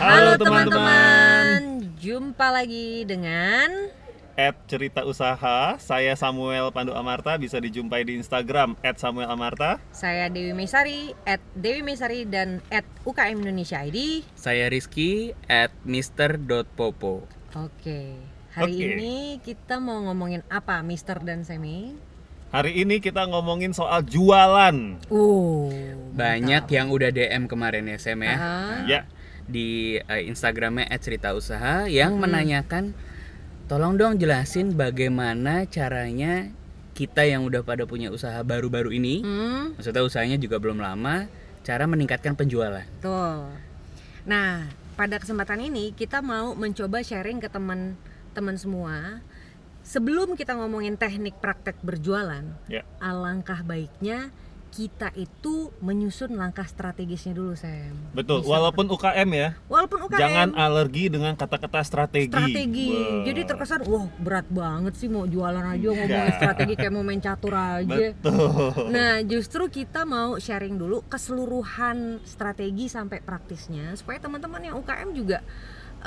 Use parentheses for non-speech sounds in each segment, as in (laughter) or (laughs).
Halo teman-teman, jumpa lagi dengan At cerita usaha, saya Samuel Pandu Amarta bisa dijumpai di Instagram at Samuel Amarta. saya Dewi Mesari, at Dewi Mesari dan at UKM Indonesia ID. Saya Rizky at Mr.Popo Oke, hari Oke. ini kita mau ngomongin apa, Mister dan Semi? Hari ini kita ngomongin soal jualan. Uh, Banyak yang udah DM kemarin ya Sam ya Ah. Ya, Di eh, Instagramnya at cerita usaha Yang menanyakan Tolong dong jelasin bagaimana caranya kita yang udah pada punya usaha baru-baru ini Hmm, Maksudnya usahanya juga belum lama Cara meningkatkan penjualan tuh. Nah, pada kesempatan ini kita mau mencoba sharing ke teman-teman semua. Sebelum kita ngomongin teknik praktek berjualan, ya. alangkah baiknya kita itu menyusun langkah strategisnya dulu, Sam. Betul. Bisa. Walaupun UKM ya, Walaupun UKM jangan alergi dengan kata-kata strategi. strategi. Wah. Jadi terkesan, wah berat banget sih mau jualan aja ngomongin Enggak. strategi kayak mau main catur aja. Betul. Nah, justru kita mau sharing dulu keseluruhan strategi sampai praktisnya supaya teman-teman yang UKM juga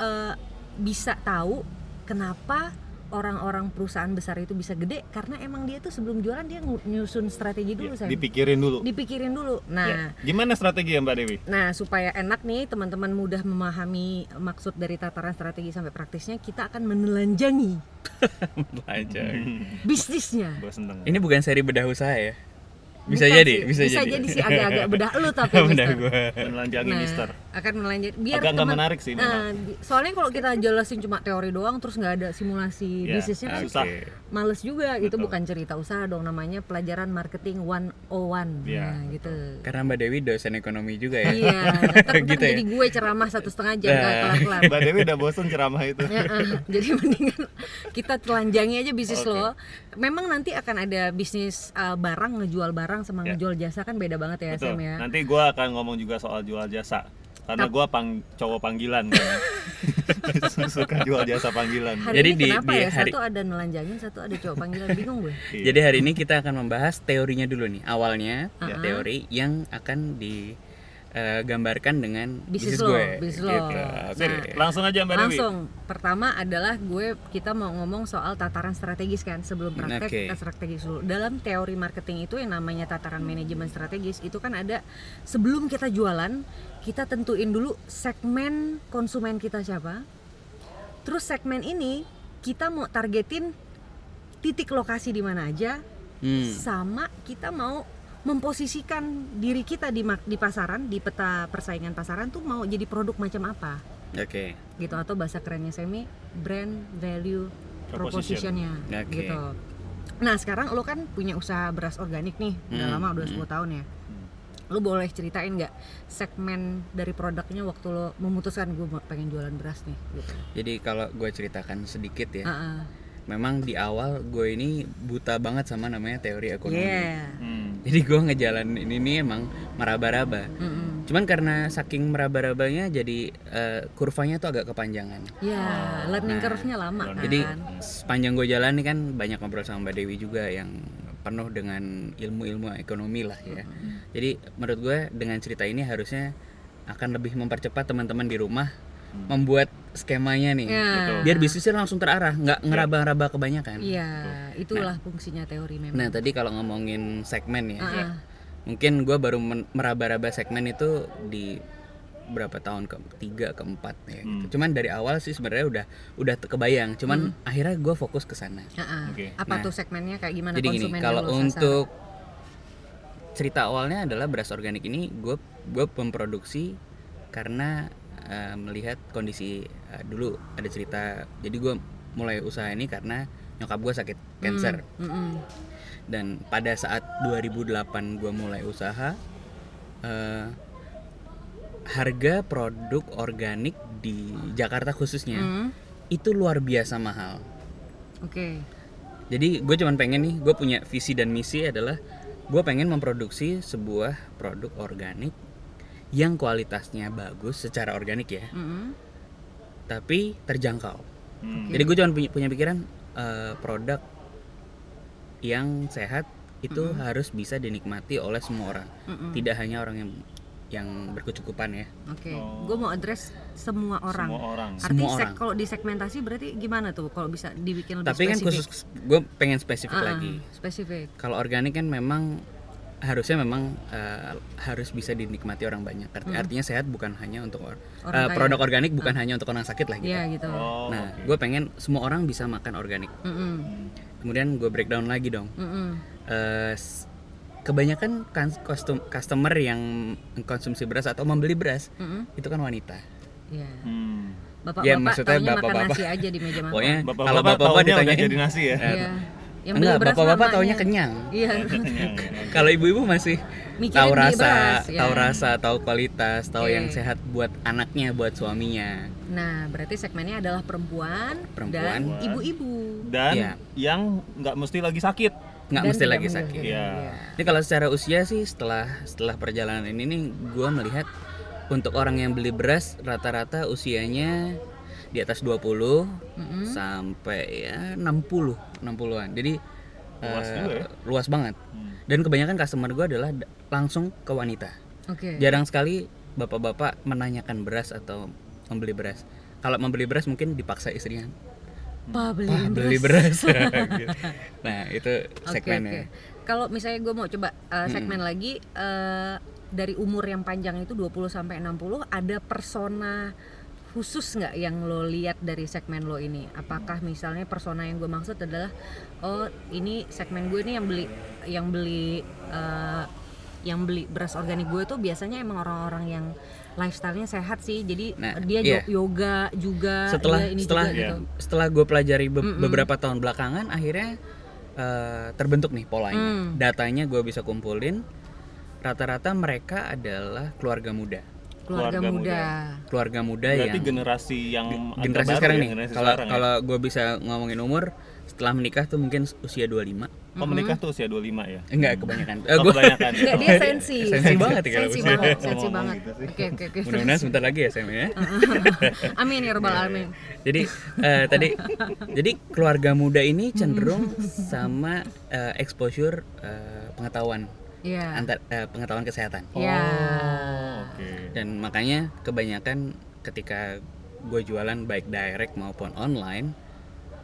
eh, bisa tahu kenapa orang-orang perusahaan besar itu bisa gede karena emang dia tuh sebelum jualan dia nyusun strategi dulu Ya, saya. dipikirin dulu. Dipikirin dulu. Ya. Nah, Gimana strategi ya Mbak Dewi? Nah, supaya enak nih teman-teman mudah memahami maksud dari tataran strategi sampai praktisnya, kita akan menelanjangi (laughs) bisnisnya. Gue seneng. Ini bukan seri bedah usaha ya Bisa Bukan jadi, sih, bisa, jadi, sih agak-agak bedah lu (laughs) tapi Bedah gua. Menelanjangi Nah, Mister. akan melanjut biar Agak nggak teman- menarik sih memang. Nah, di- soalnya kalau kita jelasin cuma teori doang terus nggak ada simulasi Ya, bisnisnya kan susah. Males juga itu Betul. bukan cerita usaha dong namanya pelajaran marketing 101 Ya, nah gitu Karena Mbak Dewi dosen ekonomi juga ya iya (laughs) ntar Gitu ya? jadi gue ceramah satu setengah jam Nah. kelar-kelar Mbak Dewi udah bosen ceramah itu. Ya, eh, jadi mendingan kita telanjangi aja bisnis Oke. lo. Memang nanti akan ada bisnis eh, barang ngejual barang sama Ya. ngejual jasa kan beda banget ya Betul. Sam ya. Nanti gue akan ngomong juga soal jual jasa. Karena gue pang cowok panggilan kan. (laughs) Suka jual jasa panggilan. Hari Jadi ini di- kenapa di ya hari- satu ada nelanjangin, satu ada cowok panggilan bingung gue. Iya. Jadi hari ini kita akan membahas teorinya dulu nih Awalnya Ya. teori yang akan digambarkan dengan Bisnis bisnis lo, gue bisnis lo. gitu. Sip, Oke. langsung aja Mbak Dewi. Langsung pertama adalah gue kita mau ngomong soal tataran strategis kan sebelum praktek Oke. kita strategis dulu. Dalam teori marketing itu yang namanya tataran manajemen strategis itu kan ada sebelum kita jualan kita tentuin dulu segmen konsumen kita siapa. Terus segmen ini kita mau targetin titik lokasi di mana aja Hmm. sama kita mau memposisikan diri kita di di pasaran di peta persaingan pasaran tuh mau jadi produk macam apa Oke. gitu atau bahasa kerennya semi brand value Proposition. propositionnya Oke. gitu nah sekarang lo kan punya usaha beras organik nih udah Hmm, lama udah hmm. 10 tahun ya lo boleh ceritain nggak segmen dari produknya waktu lo memutuskan gue pengen jualan beras nih gitu Jadi kalau gue ceritakan sedikit ya, Ah, ah. Memang di awal gue ini buta banget sama namanya teori ekonomi. yeah Hmm. Jadi gue ngejalanin ini emang meraba-raba. Mm-mm. Cuman karena saking meraba-rabanya jadi eh, kurvanya tuh agak kepanjangan. ya learning Nah, curve-nya lama kan Jadi sepanjang gue jalan nih kan banyak ngobrol sama Mbak Dewi juga yang penuh dengan ilmu-ilmu ekonomi lah ya. Jadi menurut gue dengan cerita ini harusnya akan lebih mempercepat teman-teman di rumah membuat skemanya nih. Ya. Betul. Biar bisnisnya langsung terarah, nggak ngeraba-raba kebanyakan. Iya, itulah fungsinya teori memang. Nah tadi kalau ngomongin segmen ya, Ah, ah. mungkin gue baru meraba-raba segmen itu di berapa tahun ke tiga keempat ya gitu. Hmm. Cuman dari awal sih sebenarnya udah udah kebayang. Cuman akhirnya gue fokus ke sana. Ah. Oke. Apa Nah, tuh segmennya kayak gimana Jadi gini, kalau sasar? untuk cerita awalnya adalah beras organik ini gue gue memproduksi karena eh, melihat kondisi eh, dulu ada cerita. Jadi gue mulai usaha ini karena nyokap gue sakit cancer Hmm, mm-mm. dan pada saat 2008 gue mulai usaha eh, harga produk organik di Jakarta khususnya Hmm, itu luar biasa mahal. Oke. Jadi gue cuman pengen nih, gue punya visi dan misi adalah gue pengen memproduksi sebuah produk organik yang kualitasnya bagus secara organik ya, Mm-mm. tapi terjangkau. Hmm. Jadi gue cuma punya, punya pikiran eh, produk yang sehat itu harus bisa dinikmati oleh semua orang, Mm-mm. tidak hanya orang yang yang berkecukupan ya. Oke, Oh. gue mau address semua orang. Semua orang. Arti Semua sek- orang. kalau disegmentasi berarti gimana tuh? Kalau bisa dibikin lebih Tapi kan spesifik? khusus gue pengen spesifik Ah, lagi. Spesifik. Kalau organik kan memang harusnya memang eh, harus bisa dinikmati orang banyak. Arti- Artinya sehat bukan hanya untuk or- Orang kaya. produk organik bukan hanya untuk orang sakit lah gitu. Iya gitu. Oh, Nah, oke. gue pengen semua orang bisa makan organik. Mm-mm. Kemudian gue breakdown lagi dong. Mm-mm. Eh, s- kebanyakan kan kostum customer yang konsumsi beras atau membeli beras Mm-mm. itu kan wanita. Iya. Hmm. Bapak-bapak Ya, maksudnya bapak-bapak. nasi aja di meja (laughs) makan. Pokoknya kalau Bapak-bapak bapak-bapak taunya udah ditanyain jadi nasi ya. Iya. Yang beli enggak, beras bapak-bapak taunya kenyang. Iya. (laughs) Kalau (laughs) ibu-ibu masih Mikirin tahu rasa, beras, ya. tahu rasa, tahu kualitas, tahu Oke. yang sehat buat anaknya, buat suaminya. Nah, berarti segmennya adalah perempuan, Perempuan. dan ibu-ibu. Dan Iya. yang nggak mesti lagi sakit. Nggak mesti lagi sakit. Iya. Ini kalau secara usia sih setelah setelah perjalanan ini nih gue melihat untuk orang yang beli beras rata-rata usianya di atas 20 Mm-mm. sampai ya 60 60-an. Jadi Luas juga ya. luas banget. Hmm. Dan kebanyakan customer gue adalah langsung ke wanita. Oke. Jarang sekali bapak-bapak menanyakan beras atau membeli beras. Kalau membeli beras mungkin dipaksa istrinya. Pa beli Wah, beras. beli beras. (laughs) (laughs) nah, itu segmennya. oke. Kalau misalnya gue mau coba uh, segmen Mm-mm. lagi uh, dari umur yang panjang itu 20 sampai 60 ada persona khusus nggak yang lo lihat dari segmen lo ini? Apakah misalnya persona yang gue maksud adalah oh ini segmen gue ini yang beli yang beli uh, yang beli beras organik gue tuh biasanya emang orang-orang yang lifestyle-nya sehat sih. Jadi Nah, dia iya. yo- yoga juga setelah dia ini setelah juga gitu. setelah gue pelajari be- Mm-mm. beberapa tahun belakangan akhirnya eh, terbentuk nih polanya Hmm. datanya gue bisa kumpulin rata-rata mereka adalah keluarga muda Keluarga, Keluarga muda. keluarga muda Berarti yang generasi yang generasi baru sekarang ya, nih generasi kalau sekarang ya. kalau gue bisa ngomongin umur setelah menikah tuh mungkin usia 25 Oh menikah tuh usia 25 ya? enggak kebanyakan Eh, Oh, gua- kebanyakan. (laughs) Enggak, dia sensi. Sensi banget ya kalau Sensi banget, sensi banget. gitu. Oke, oke, oke. mudah-mudahan sebentar lagi ya Sam ya (laughs) Amin ya rabbal alamin. jadi eh, tadi jadi keluarga muda ini cenderung sama eh, exposure eh, pengetahuan Iya. antar eh, pengetahuan kesehatan Iya. Oh, oke. dan makanya kebanyakan ketika gue jualan baik direct maupun online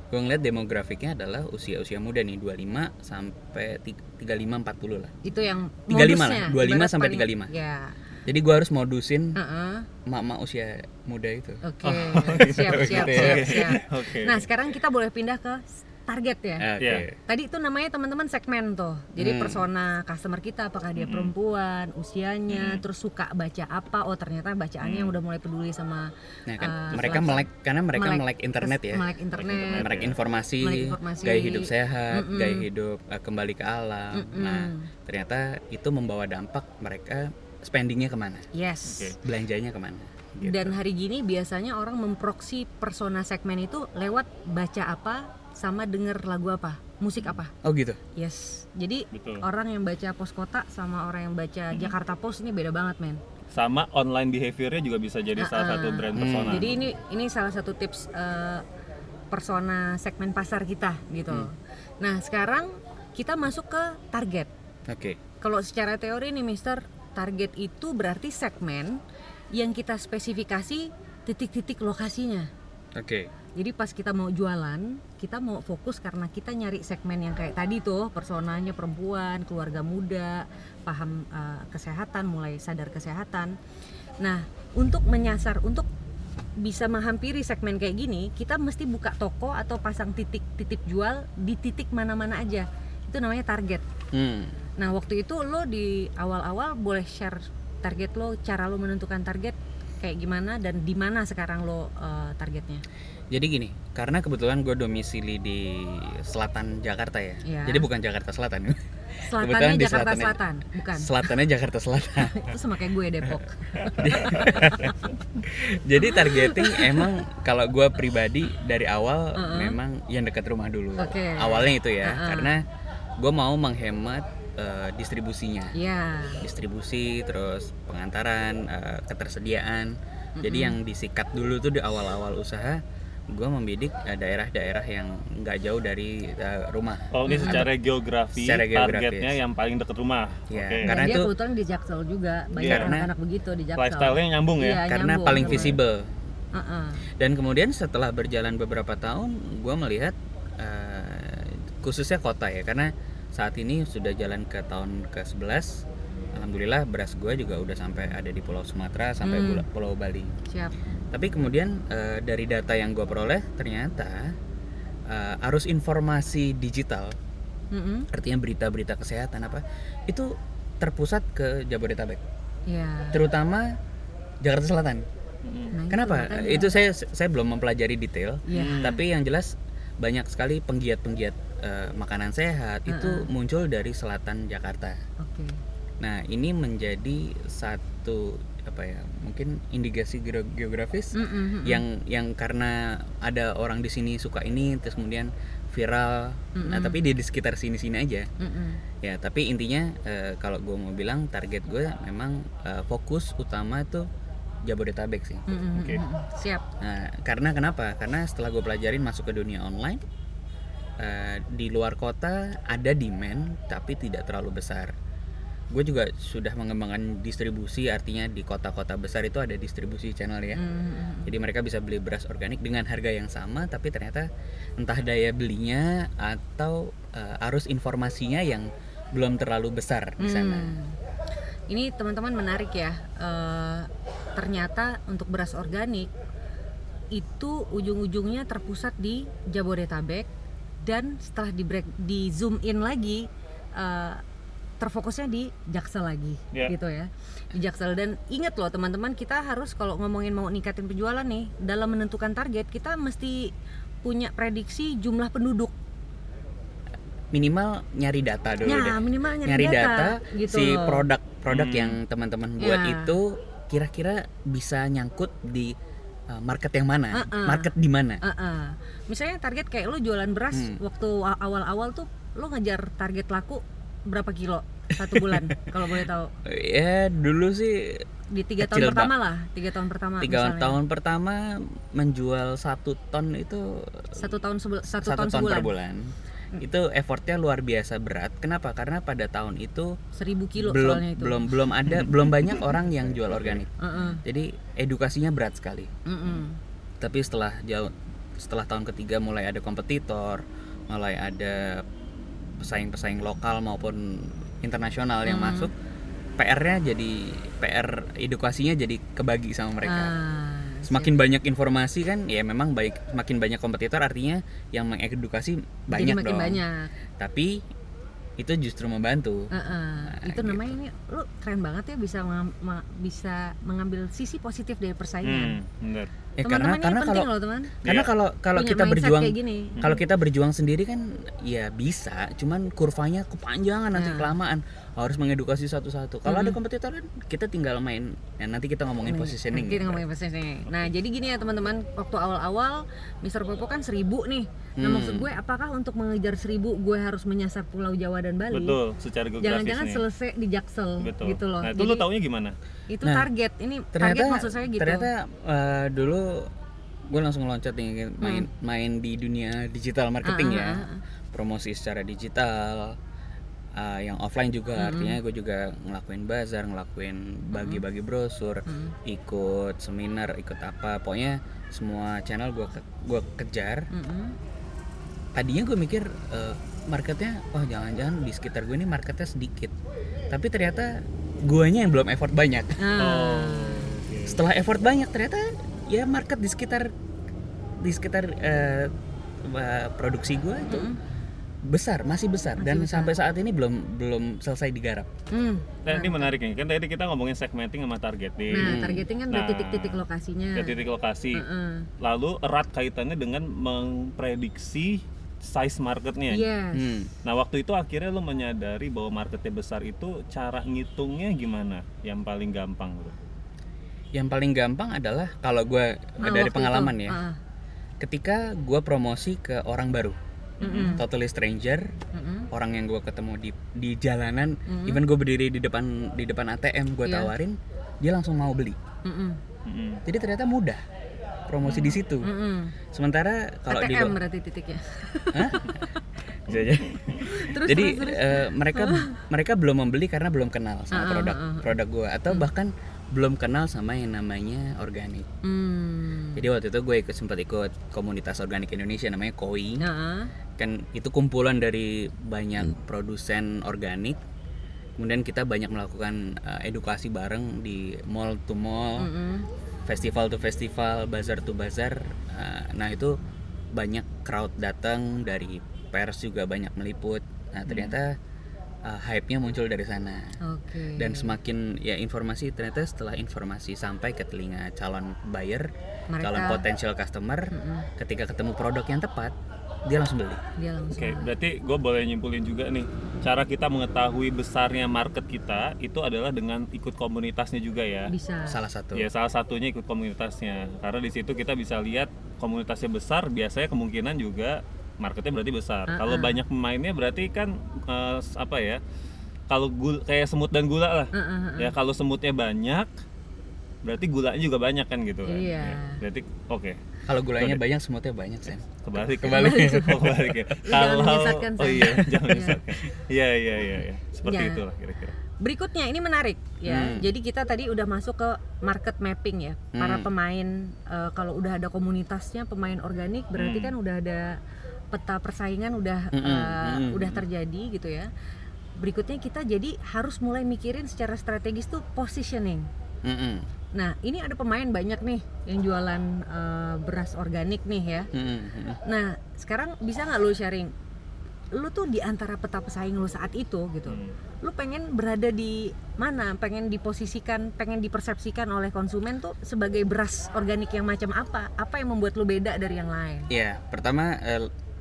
gue ngeliat demografiknya adalah usia-usia muda nih 25 sampai 35 40 lah Itu yang 35 modusnya, lah, 25 ibarat sampai paling- 35. Ya. jadi gue harus modusin Heeh. mak-mak usia muda itu Oke. Oh, Siap, siap, ya. siap, siap. Oke. Nah, sekarang kita boleh pindah ke target ya. oke Iya. Tadi itu namanya teman-teman segmen tuh. Jadi Hmm. persona customer kita apakah dia perempuan, usianya, Hmm. terus suka baca apa? Oh, ternyata bacaannya udah mulai peduli sama Nah kan eh, mereka melek karena mereka Melek- melek internet ya. melek internet. Melek informasi, Melek informasi. gaya hidup sehat, Mm-mm. gaya hidup eh, kembali ke alam. Mm-mm. Nah ternyata itu membawa dampak mereka spendingnya ke mana, Yes. Oke. belanjanya ke mana. Gitu. Dan hari gini biasanya orang memproksi persona segmen itu lewat baca apa sama denger lagu apa, musik apa. Oh gitu. Yes. Jadi Betul. orang yang baca Pos Kota sama orang yang baca Jakarta Post ini beda banget, men. Sama online behaviornya juga bisa jadi salah Ah, satu brand Hmm. persona. Jadi ini ini salah satu tips eh, persona segmen pasar kita gitu. Hmm. Nah, sekarang kita masuk ke target. Oke. Kalau secara teori nih, Mister, target itu berarti segmen yang kita spesifikasi titik-titik lokasinya. Oke. Jadi pas kita mau jualan, kita mau fokus karena kita nyari segmen yang kayak tadi tuh, personanya perempuan, keluarga muda, paham uh, kesehatan, mulai sadar kesehatan. Nah, untuk menyasar, untuk bisa menghampiri segmen kayak gini, kita mesti buka toko atau pasang titik-titik jual di titik mana-mana aja. Itu namanya target. Hmm. Nah, waktu itu lo di awal-awal boleh share target lo, cara lo menentukan target kayak gimana dan di mana sekarang lo uh, targetnya. Jadi gini, karena kebetulan gue domisili di selatan Jakarta ya. Iya. Jadi bukan Jakarta Selatan. Selatannya Kebetulan di Jakarta selatannya- Selatan, bukan. Selatannya Jakarta Selatan. (laughs) Itu sama kayak gue Depok. (laughs) Jadi targeting emang kalau gue pribadi dari awal Uh-uh. memang yang dekat rumah dulu. Oke. Awalnya itu ya, Uh-uh. karena gue mau menghemat eh, distribusinya, Iya. distribusi, terus pengantaran, eh, ketersediaan. Jadi Mm-mm. yang disikat dulu tuh di awal-awal usaha gue membidik eh, daerah-daerah yang nggak jauh dari eh, rumah. Oh ini secara geografi Secara geografis. targetnya yang paling dekat rumah. Iya, Oke. karena Dan dia itu- kebetulan di Jaksel juga banyak Iya. anak-anak begitu di Jaksel Lifestyle-nya nyambung ya. Iya, Karena nyambung, paling visible. Heeh. Dan kemudian setelah berjalan beberapa tahun, gue melihat eh, khususnya kota ya, karena saat ini sudah jalan ke tahun ke-11. Alhamdulillah beras gue juga udah sampai ada di Pulau Sumatera sampai Hmm. Pulau Bali. siap Tapi kemudian eh, dari data yang gue peroleh ternyata eh, arus informasi digital, Mm-mm. artinya berita-berita kesehatan apa, itu terpusat ke Jabodetabek, Iya. terutama Jakarta Selatan. Nah, itu Kenapa? makanya. Itu saya saya belum mempelajari detail. Iya. Tapi yang jelas banyak sekali penggiat-penggiat eh, makanan sehat itu muncul dari selatan Jakarta. Oke. Nah, ini menjadi satu apa ya? Mungkin indikasi geo- geografis Mm-mm, mm-mm. yang yang karena ada orang di sini suka ini terus kemudian viral. Nah, Mm-mm. tapi di, di sekitar sini-sini aja. Mm-mm. Ya, tapi intinya eh, kalau gue mau bilang target gue memang eh, fokus utama tuh Jabodetabek sih. Mm-mm, Oke. mm-mm. siap Nah, karena kenapa? Karena setelah gue pelajarin masuk ke dunia online, eh, di luar kota ada demand tapi tidak terlalu besar. Gue juga sudah mengembangkan distribusi, artinya di kota-kota besar itu ada distribusi channel ya. Mm-mm. Jadi mereka bisa beli beras organik dengan harga yang sama, tapi ternyata entah daya belinya atau eh, arus informasinya yang belum terlalu besar di sana. Hmm. Ini teman-teman menarik ya. Eh, ternyata untuk beras organik itu ujung-ujungnya terpusat di Jabodetabek dan setelah di break di zoom in lagi eh, terfokusnya di Jaksel lagi Ya. gitu ya di Jaksel dan ingat loh teman-teman kita harus kalau ngomongin mau ningkatin penjualan nih dalam menentukan target kita mesti punya prediksi jumlah penduduk Minimal nyari data dulu ya deh. minimal nyari, nyari data, gitu si produk-produk Hmm. yang teman-teman buat Ya. itu kira-kira bisa nyangkut di uh, market yang mana, Uh-uh. market di mana. Heeh. Misalnya target kayak lo jualan beras Hmm. waktu awal-awal tuh lo ngejar target laku berapa kilo satu bulan (laughs) kalau boleh tahu Ya dulu sih di tiga Kecil, tahun pertama lah tiga tahun pertama tiga misalnya. tahun pertama menjual satu ton itu satu tahun sebul- satu, satu tahun ton sebulan per bulan. Itu effortnya luar biasa berat. Kenapa? Karena pada tahun itu seribu kilo belum soalnya itu belum belum ada belum (laughs) banyak orang yang jual organik. Heeh. Jadi edukasinya berat sekali. Mm-mm. tapi setelah jauh setelah tahun ketiga mulai ada kompetitor mulai ada pesaing-pesaing lokal maupun internasional yang Hmm. masuk PR-nya jadi PR edukasinya jadi kebagi sama mereka Ah, semakin banyak informasi kan ya memang baik semakin banyak kompetitor artinya yang mengedukasi banyak jadi makin dong banyak tapi itu justru membantu Heeh. Nah, itu gitu. namanya ini lu keren banget ya bisa ma- bisa mengambil sisi positif dari persaingan Hmm, bener. ya karena karena kalau loh teman karena Iya. kalau kalau Punya kita berjuang Kalau kita berjuang sendiri kan ya bisa, cuman kurvanya kepanjangan nanti Nah. kelamaan harus mengedukasi satu-satu. Kalau ada Mm-mm. kompetitor kan kita tinggal main. Ya, nanti kita ngomongin positioning. Kita gitu. ngomongin positioning. Nah, jadi gini ya teman-teman, waktu awal-awal Mister Popo kan seribu nih. Nah, Hmm. maksud gue apakah untuk mengejar seribu gue harus menyasar Pulau Jawa dan Bali? Betul, secara Jangan-jangan geografisnya. selesai di Jaksel Betul. gitu loh. Nah, itu Jadi lu taunya gimana? itu Nah, target. Ini Ternyata target maksud saya gitu. ternyata eh, dulu gue langsung loncat nih main Hmm. main di dunia digital marketing Ah, ya. ah, ah, ah. Promosi secara digital. Eh, yang offline juga Mm-mm. artinya gue juga ngelakuin bazar, ngelakuin bagi-bagi brosur, Mm. ikut seminar, ikut apa, pokoknya semua channel gue gue kejar Mm-mm. tadinya gue mikir eh, marketnya oh jangan-jangan di sekitar gue ini marketnya sedikit tapi ternyata guanya yang belum effort banyak Nah, oke. setelah effort banyak ternyata ya market di sekitar di sekitar eh, eh, produksi gue itu Mm-mm. Besar masih besar Masih dan besar. sampai saat ini belum belum selesai digarap Hmm. Nah, ini menarik nih. Kan tadi kita ngomongin segmenting sama targeting. Nah, targeting kan Nah, titik-titik lokasinya. titik lokasi. Heeh. Lalu erat kaitannya dengan memprediksi size marketnya. Yes. Hmm. Nah waktu itu akhirnya lo menyadari bahwa marketnya besar itu cara ngitungnya gimana yang paling gampang bro? yang paling gampang adalah kalau gue Ah, dari pengalaman itu. ya Ah. ketika gue promosi ke orang baru Mm-mm. totally stranger Mm-mm. orang yang gue ketemu di di jalanan Mm-mm. even gue berdiri di depan di depan ATM gue Iya. tawarin dia langsung mau beli. Mm-mm. jadi ternyata mudah promosi di situ. Mm-mm. Sementara kalau di ATM berarti titiknya. Hah? (laughs) Bisa aja. terus Jadi terus, terus. eh, mereka mereka belum membeli karena belum kenal sama ah, produk ah, produk gua atau bahkan belum kenal sama yang namanya organik. Hmm. Jadi waktu itu gue ikut sempat ikut komunitas organik Indonesia namanya KOI. Nah, Kan itu kumpulan dari banyak produsen organik. Kemudian kita banyak melakukan eh, edukasi bareng di mall to mall, mm-mm. festival to festival, bazar to bazar. Eh, nah itu banyak crowd datang dari pers juga banyak meliput. Nah ternyata eh, hype-nya muncul dari sana. Oke. Dan semakin ya informasi ternyata setelah informasi sampai ke telinga calon buyer, Mereka- calon potential customer, Mm-mm. ketika ketemu produk yang tepat, dia langsung beli. dia langsung. Oke, berarti gue boleh nyimpulin juga nih, cara kita mengetahui besarnya market kita itu adalah dengan ikut komunitasnya juga ya. Bisa. Salah satu. Ya salah satunya ikut komunitasnya, karena di situ kita bisa lihat komunitasnya besar, biasanya kemungkinan juga marketnya berarti besar. Ah, Kalau ah. banyak pemainnya berarti kan eh, apa ya? Kalau gul kayak semut dan gula lah. Ah, ah, ah. Ya kalau semutnya banyak, berarti gulanya juga banyak kan gitu kan. Iya. Ya, berarti oke. Kalau gulanya banyak, semutnya banyak, Sen. Kebalik. Kebalik. Oh, (laughs) kebalik ya. Jangan Kalau menyesatkan, Oh iya, (laughs) jangan Iya. menyesatkan. Iya, iya, iya, iya. Seperti Ya. itulah kira-kira. Berikutnya ini menarik ya. Hmm. Jadi kita tadi udah masuk ke market mapping ya. Para Hmm. pemain eh, kalau udah ada komunitasnya pemain organik berarti Hmm. kan udah ada peta persaingan udah Mm-mm, eh, mm-mm. udah terjadi gitu ya. Berikutnya kita jadi harus mulai mikirin secara strategis tuh positioning. Mm-mm. Nah, ini ada pemain banyak nih yang jualan eh, beras organik nih ya. Mm-mm. Mm-mm. Nah, sekarang bisa nggak lu sharing? Lu tuh di antara peta pesaing lu saat itu gitu. Hmm. Lu pengen berada di mana? Pengen diposisikan, pengen dipersepsikan oleh konsumen tuh sebagai beras organik yang macam apa? Apa yang membuat lu beda dari yang lain? Iya, pertama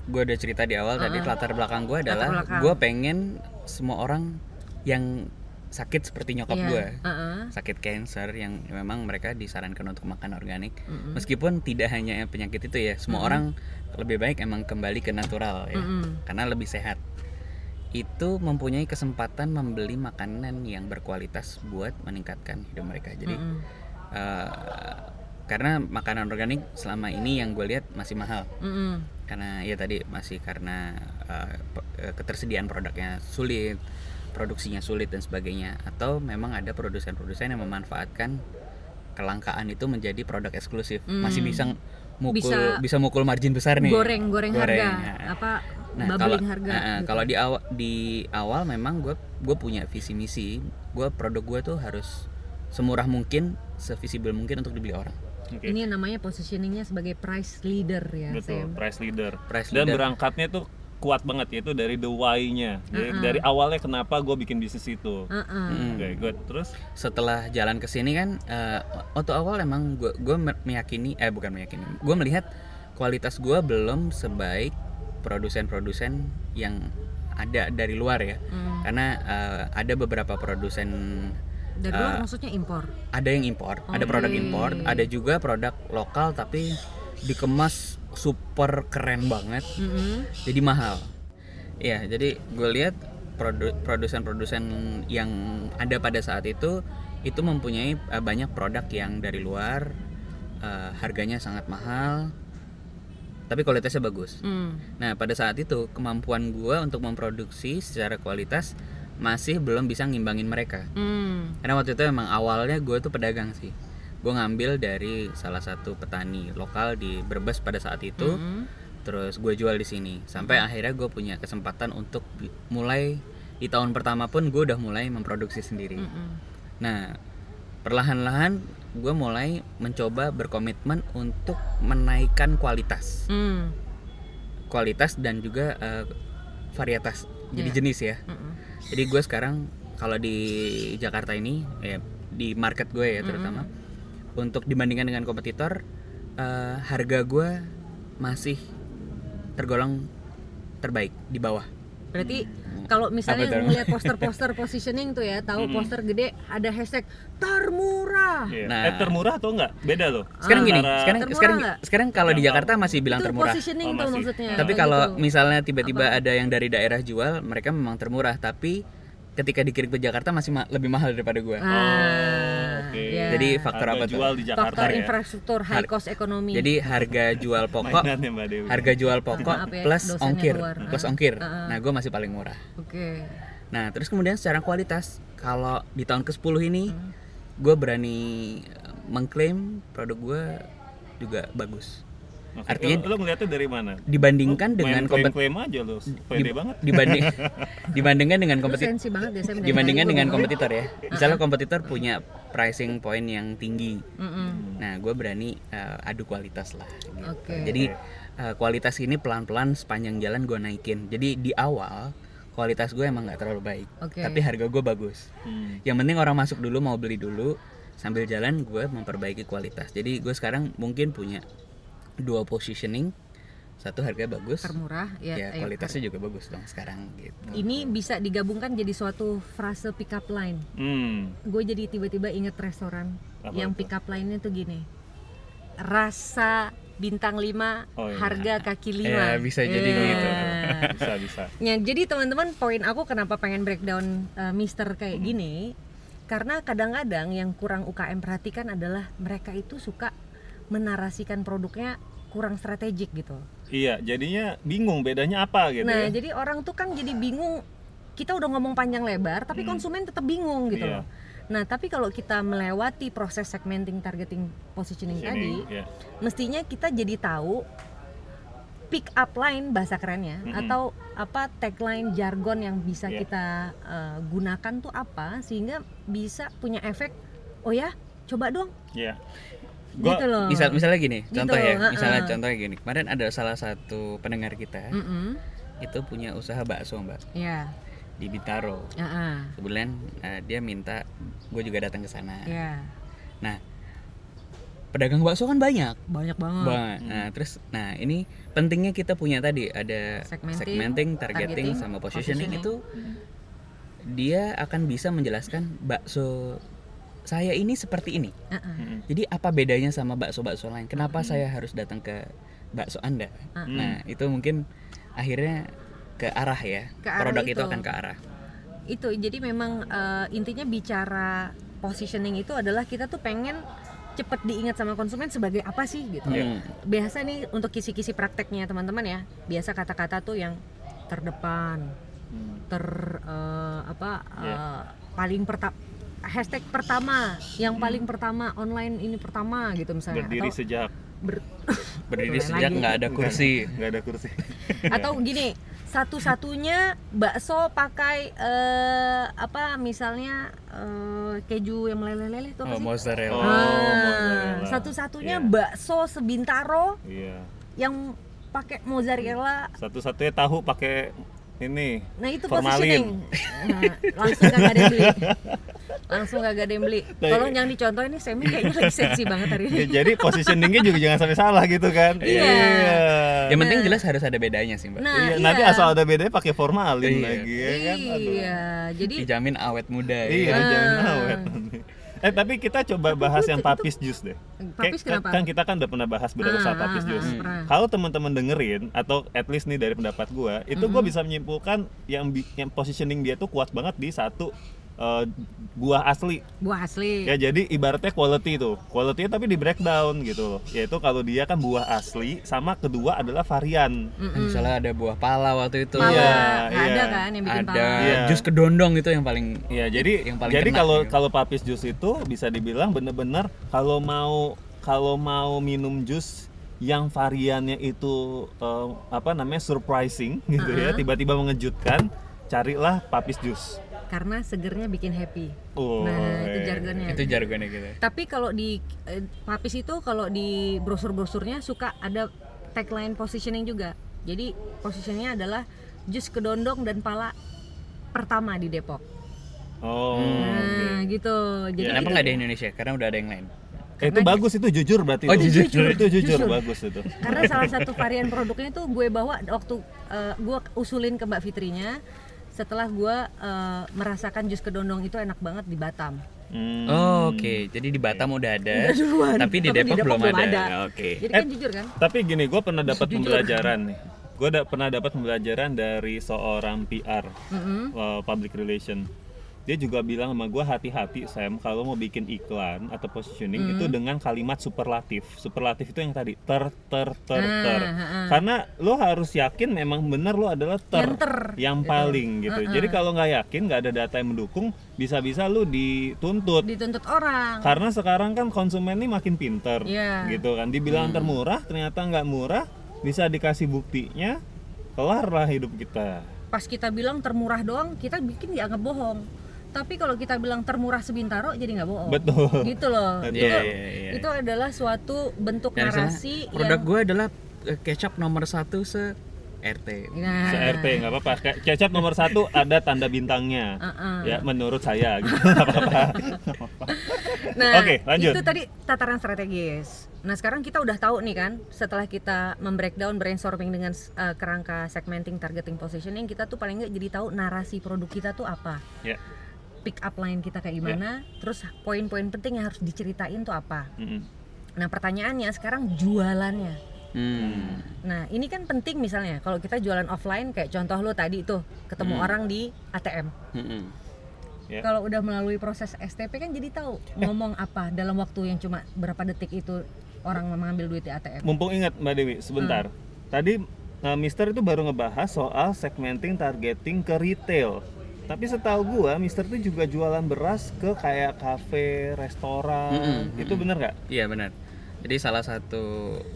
gue udah cerita di awal tadi Uh-uh. latar belakang gue adalah gue pengen semua orang yang sakit seperti nyokap Iya, gue, uh-uh. sakit cancer yang memang mereka disarankan untuk makan organik. Mm-mm. Meskipun tidak hanya penyakit itu ya, semua orang lebih baik emang kembali ke natural ya, Mm-mm. karena lebih sehat. Itu mempunyai kesempatan membeli makanan yang berkualitas buat meningkatkan hidup mereka. Jadi Mm-mm. eh, karena makanan organik selama ini yang gue lihat masih mahal Mm-mm. karena ya tadi masih karena uh, uh, ketersediaan produknya sulit produksinya sulit dan sebagainya atau memang ada produsen-produsen yang memanfaatkan kelangkaan itu menjadi produk eksklusif masih Hmm. bisa mukul bisa, Bisa mukul margin besar nih Goreng, goreng, harga. ya. Apa Nah, kalau harga? uh, gitu. kalau di awal di awal memang gue gue punya visi misi gue produk gue tuh harus semurah mungkin sevisibel mungkin untuk dibeli orang Oke. Ini namanya positioningnya sebagai price leader ya, Betul, Sam. price leader. Price Dan leader. berangkatnya tuh kuat banget yaitu dari the why-nya. Jadi Uh-uh. dari awalnya kenapa gue bikin bisnis itu. Uh-uh. Mm. Oke, good. Terus setelah jalan ke sini kan eh, waktu awal emang gue gue meyakini eh bukan meyakini gue melihat kualitas gue belum sebaik produsen-produsen yang ada dari luar ya Mm. karena eh, ada beberapa produsen Dari Uh, luar maksudnya impor. ada yang impor ada produk impor ada juga produk lokal tapi dikemas super keren banget Mm-mm. jadi mahal ya jadi gue lihat produ- produsen-produsen yang ada pada saat itu itu mempunyai eh, banyak produk yang dari luar eh, harganya sangat mahal tapi kualitasnya bagus Mm. nah pada saat itu kemampuan gue untuk memproduksi secara kualitas masih belum bisa ngimbangin mereka Mm. karena waktu itu emang awalnya gue tuh pedagang sih gue ngambil dari salah satu petani lokal di Brebes pada saat itu Mm. terus gue jual di sini sampai akhirnya gue punya kesempatan untuk mulai di tahun pertama pun gue udah mulai memproduksi sendiri Mm-mm. nah perlahan-lahan gue mulai mencoba berkomitmen untuk menaikkan kualitas Mm. kualitas dan juga eh, varietas jadi Iya. jenis ya Mm-mm. jadi gue sekarang kalau di Jakarta ini ya di market gue ya terutama untuk dibandingkan dengan kompetitor eh, harga gue masih tergolong terbaik di bawah Berarti kalau misalnya ngeliat poster-poster positioning tuh ya, tahu poster gede ada hashtag termurah. Iya. Nah. eh, termurah atau enggak? Beda loh. sekarang gini Antara- sekarang sekarang nggak? sekarang kalau di Jakarta masih bilang itu termurah positioning Oh, tuh maksudnya. tapi kalau gitu. misalnya tiba-tiba ada yang dari daerah jual mereka memang termurah tapi ketika dikirim ke Jakarta masih ma- lebih mahal daripada gue Ah. Oke. ya. Jadi faktor Harga apa tuh? jual di Jakarta faktor ya. infrastruktur high cost ekonomi. Jadi harga jual (laughs) pokok, Dewi. harga jual pokok ya, plus ongkir, keluar. plus ongkir. Ah. Nah, gue masih paling murah. Oke. Nah, terus kemudian secara kualitas, kalau di tahun ke-10 ini, Hmm. gue berani mengklaim produk gue juga bagus. Oke, Artinya- lo, lo ngeliatnya dari mana? Dibandingkan Lu dengan main kompet- klaim aja lo, pede di- banget. dibanding (laughs) dibandingkan dengan kompetitor banget dibandingkan dengan kompetitor ya. Misalnya kompetitor punya pricing point yang tinggi. Nah, gue berani uh, adu kualitas lah. gitu. Oke. Jadi uh, kualitas ini pelan-pelan sepanjang jalan gue naikin. Jadi di awal kualitas gue emang nggak terlalu baik, Oke. tapi harga gue bagus. Hmm. Yang penting orang masuk dulu mau beli dulu, sambil jalan gue memperbaiki kualitas. Jadi gue sekarang mungkin punya dua positioning, satu harga bagus, termurah ya, ya eh, kualitasnya juga bagus dong sekarang gitu. ini bisa digabungkan jadi suatu frase pick up line Hmm. gue jadi tiba-tiba inget restoran Apa yang itu? pick up line-nya tuh gini rasa bintang 5 Oh, iya. harga kaki 5 Ya, bisa jadi gitu. (laughs) Bisa bisa. Ya, jadi teman-teman poin aku kenapa pengen breakdown uh, Mister kayak gini karena kadang-kadang yang kurang UKM perhatikan adalah mereka itu suka menarasikan produknya kurang strategik gitu. Iya, jadinya bingung bedanya apa gitu nah, ya. jadi orang tuh kan jadi bingung. Kita udah ngomong panjang lebar, tapi Hmm. konsumen tetap bingung gitu Iya. loh. Nah, tapi kalau kita melewati proses segmenting, targeting, positioning tadi, Sini, ya. mestinya kita jadi tahu pick up line bahasa kerennya Mm-mm. atau apa tagline jargon yang bisa Iya. kita uh, gunakan tuh apa sehingga bisa punya efek oh ya coba dong Iya. Gua gitu loh Misal misalnya gini, Gitu, contoh ya, misalnya contohnya gini. Kemarin ada salah satu pendengar kita Mm-mm. itu punya usaha bakso mbak ya di Bintaro. ya ah, Kebetulan eh, dia minta gue juga datang ke sana. ya Nah, pedagang bakso kan banyak. banyak banget Banget. Nah, terus nah ini pentingnya kita punya tadi ada Segmenting, segmenting, targeting, targeting, sama positioning, positioning. itu dia akan bisa menjelaskan bakso saya ini seperti ini. Ah-ah. Mm-mm. Jadi apa bedanya sama bakso-bakso lain? Kenapa saya harus datang ke bakso Anda? Ah. Nah, itu mungkin akhirnya ke arah ya. Ke arah Produk itu. itu. akan ke arah. itu jadi memang eh, intinya bicara positioning itu adalah kita tuh pengen cepet diingat sama konsumen sebagai apa sih gitu Iya. Hmm. biasa nih untuk kisi-kisi prakteknya teman-teman ya biasa kata-kata tuh yang terdepan Hmm. ter eh, apa Iya. eh, paling pertama hashtag pertama yang paling pertama online ini pertama gitu misalnya Berdiri atau sejak ber- (laughs) Berdiri sejak nggak ada kursi. nggak ada kursi. (laughs) atau gini satu-satunya bakso pakai eh, apa misalnya eh, keju yang meleleh-leleh tuh apa Oh, sih? mozzarella. Oh, Ah, mozzarella. satu-satunya Iya. bakso sebintaro Iya. yang pakai mozzarella Satu-satunya tahu pakai ini. Nah itu Formalin. positioning. Nah, langsung gak ada yang beli. (laughs) Langsung gak ada yang beli. Nah, Tolong jangan dicontoh ini Semi kayaknya lagi sensi banget hari ini. Ya, jadi positioningnya juga jangan sampai salah gitu kan. Iya. Yang penting jelas harus ada bedanya sih, Mbak. Nah, Iya, iya. nanti asal ada bedanya pakai formalin Iya. lagi ya kan. Aduh. Iya, jadi Dijamin awet muda Iya, ya. jangan Ah. awet. Eh tapi kita coba bahas yang papis jus deh. Papis Kayak- kenapa? Kan kita kan udah pernah bahas beberapa Ah, soal ah, papis ah, jus. ah. Kalau teman-teman dengerin atau at least nih dari pendapat gua, itu gua bisa menyimpulkan yang yang positioning dia tuh kuat banget di satu eh, buah asli. buah asli. Ya jadi ibaratnya quality tuh. Quality tapi di breakdown gitu loh. Yaitu kalau dia kan buah asli sama kedua adalah varian. Mm-mm. Misalnya ada buah pala waktu itu. Pala, Iya, nggak ada kan yang bikin Ada pala. Iya. jus kedondong itu yang paling Iya, jadi yang paling jadi kalau gitu. kalau papis jus itu bisa dibilang bener-bener kalau mau kalau mau minum jus yang variannya itu eh, apa namanya surprising gitu ya, Uh-uh. tiba-tiba mengejutkan, carilah papis jus. Karena segernya bikin happy. Oh, Nah, itu iya. jargonnya. itu jargonnya gitu. Tapi kalau di eh, papis itu kalau di brosur-brosurnya suka ada tagline positioning juga. Jadi positioningnya adalah jus kedondong dan pala pertama di Depok. Oh, Nah, oke. gitu. Jadi Kenapa itu- nggak di Indonesia? Karena udah ada yang lain. Eh, itu bagus itu jujur berarti. Oh, itu. jujur. Itu jujur, Jujur. bagus itu. karena salah satu varian produknya itu gue bawa waktu eh, gue usulin ke Mbak Fitrinya setelah gue eh, merasakan jus kedondong itu enak banget di Batam. Hmm. Oh, Oke, jadi di Batam udah ada, Udah tapi di Tapi di Depok, Depok belum belum ada. ada. Oke. Jadi Eh, kan jujur kan? Tapi gini, gue pernah dapat pembelajaran nih. Gue pernah dapat pembelajaran dari seorang PR, Mm-mm. uh, public relation. Dia juga bilang sama gue hati-hati Sam kalau mau bikin iklan atau positioning itu dengan kalimat superlatif. Superlatif itu yang tadi ter ter ter Ah, ter. ah, ah. karena lo harus yakin memang benar lo adalah ter Yang ter, yang gitu. paling gitu. Ah, jadi kalau nggak yakin nggak ada data yang mendukung bisa-bisa lo dituntut. Dituntut orang. Karena sekarang kan konsumen ini makin pinter Iya. gitu kan. Dibilang termurah ternyata nggak murah bisa dikasih buktinya kelar lah hidup kita. Pas kita bilang termurah doang kita bikin dianggap bohong tapi kalau kita bilang termurah sebintaro jadi nggak bohong. Betul. Gitu loh. Betul. itu Iya, iya, iya. itu adalah suatu bentuk Dan narasi produk yang gue adalah eh, kecap nomor satu se RT. nah, Se-RT nggak apa-apa. Kecap nomor satu ada tanda bintangnya. Uh-uh. ya menurut saya gitu. (laughs) Apa-apa. Nah Oke, lanjut. itu tadi tataran strategis. Nah sekarang kita udah tahu nih kan setelah kita membreakdown brainstorming dengan uh, kerangka segmenting targeting positioning kita tuh paling nggak jadi tahu narasi produk kita tuh apa. Ya pick up line kita kayak gimana terus poin-poin penting yang harus diceritain tuh apa Mm-mm. nah pertanyaannya sekarang jualannya Hmm. Nah, ini kan penting misalnya kalau kita jualan offline kayak contoh lo tadi tuh ketemu Hmm. orang di ATM. Mm-mm. Ya. Kalau udah melalui proses STP kan jadi tahu ngomong apa dalam waktu yang cuma berapa detik itu orang mengambil duit di ATM. mumpung ingat mbak Dewi sebentar Hmm. tadi uh, Mister itu baru ngebahas soal segmenting targeting ke retail tapi setahu gua Mister itu juga jualan beras ke kayak kafe restoran Mm-mm, itu bener nggak Iya benar. Jadi salah satu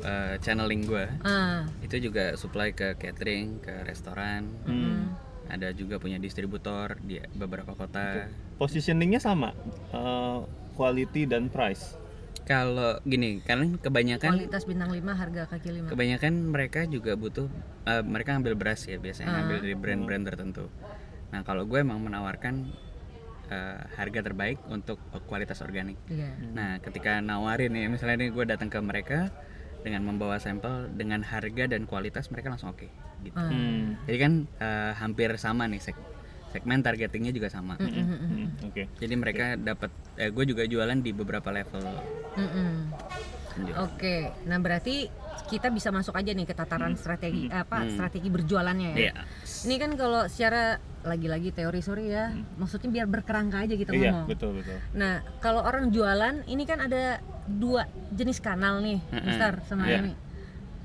eh, channeling gue Ah, itu juga supply ke catering, ke restoran. Hmm. Ada juga punya distributor di beberapa kota. positioningnya sama uh, quality dan price Kalau gini, kan kebanyakan kualitas bintang 5 harga kaki 5. kebanyakan mereka juga butuh eh, mereka ngambil beras ya Ah. biasanya ngambil dari brand-brand tertentu. Nah kalau gue emang menawarkan eh, harga terbaik untuk kualitas organik. Iya. Nah ketika nawarin nih misalnya nih gue datang ke mereka dengan membawa sampel dengan harga dan kualitas mereka langsung oke gitu. Ah. Hmm. Jadi kan eh, hampir sama nih seg- segmen targetingnya juga sama. Mm-mm. Hmm, Oke. Jadi mereka dapat, eh, gue juga jualan di beberapa level. Mm-mm. penjualan. Oke, nah berarti kita bisa masuk aja nih ke tataran strategi apa Hmm. strategi berjualannya ya. Iya. Ini kan kalau secara lagi-lagi teori sorry ya, maksudnya biar berkerangka aja kita Iya ngomong. betul betul. Nah, kalau orang jualan, ini kan ada dua jenis kanal nih, Mm-mm. Mister sama Iya. Amy.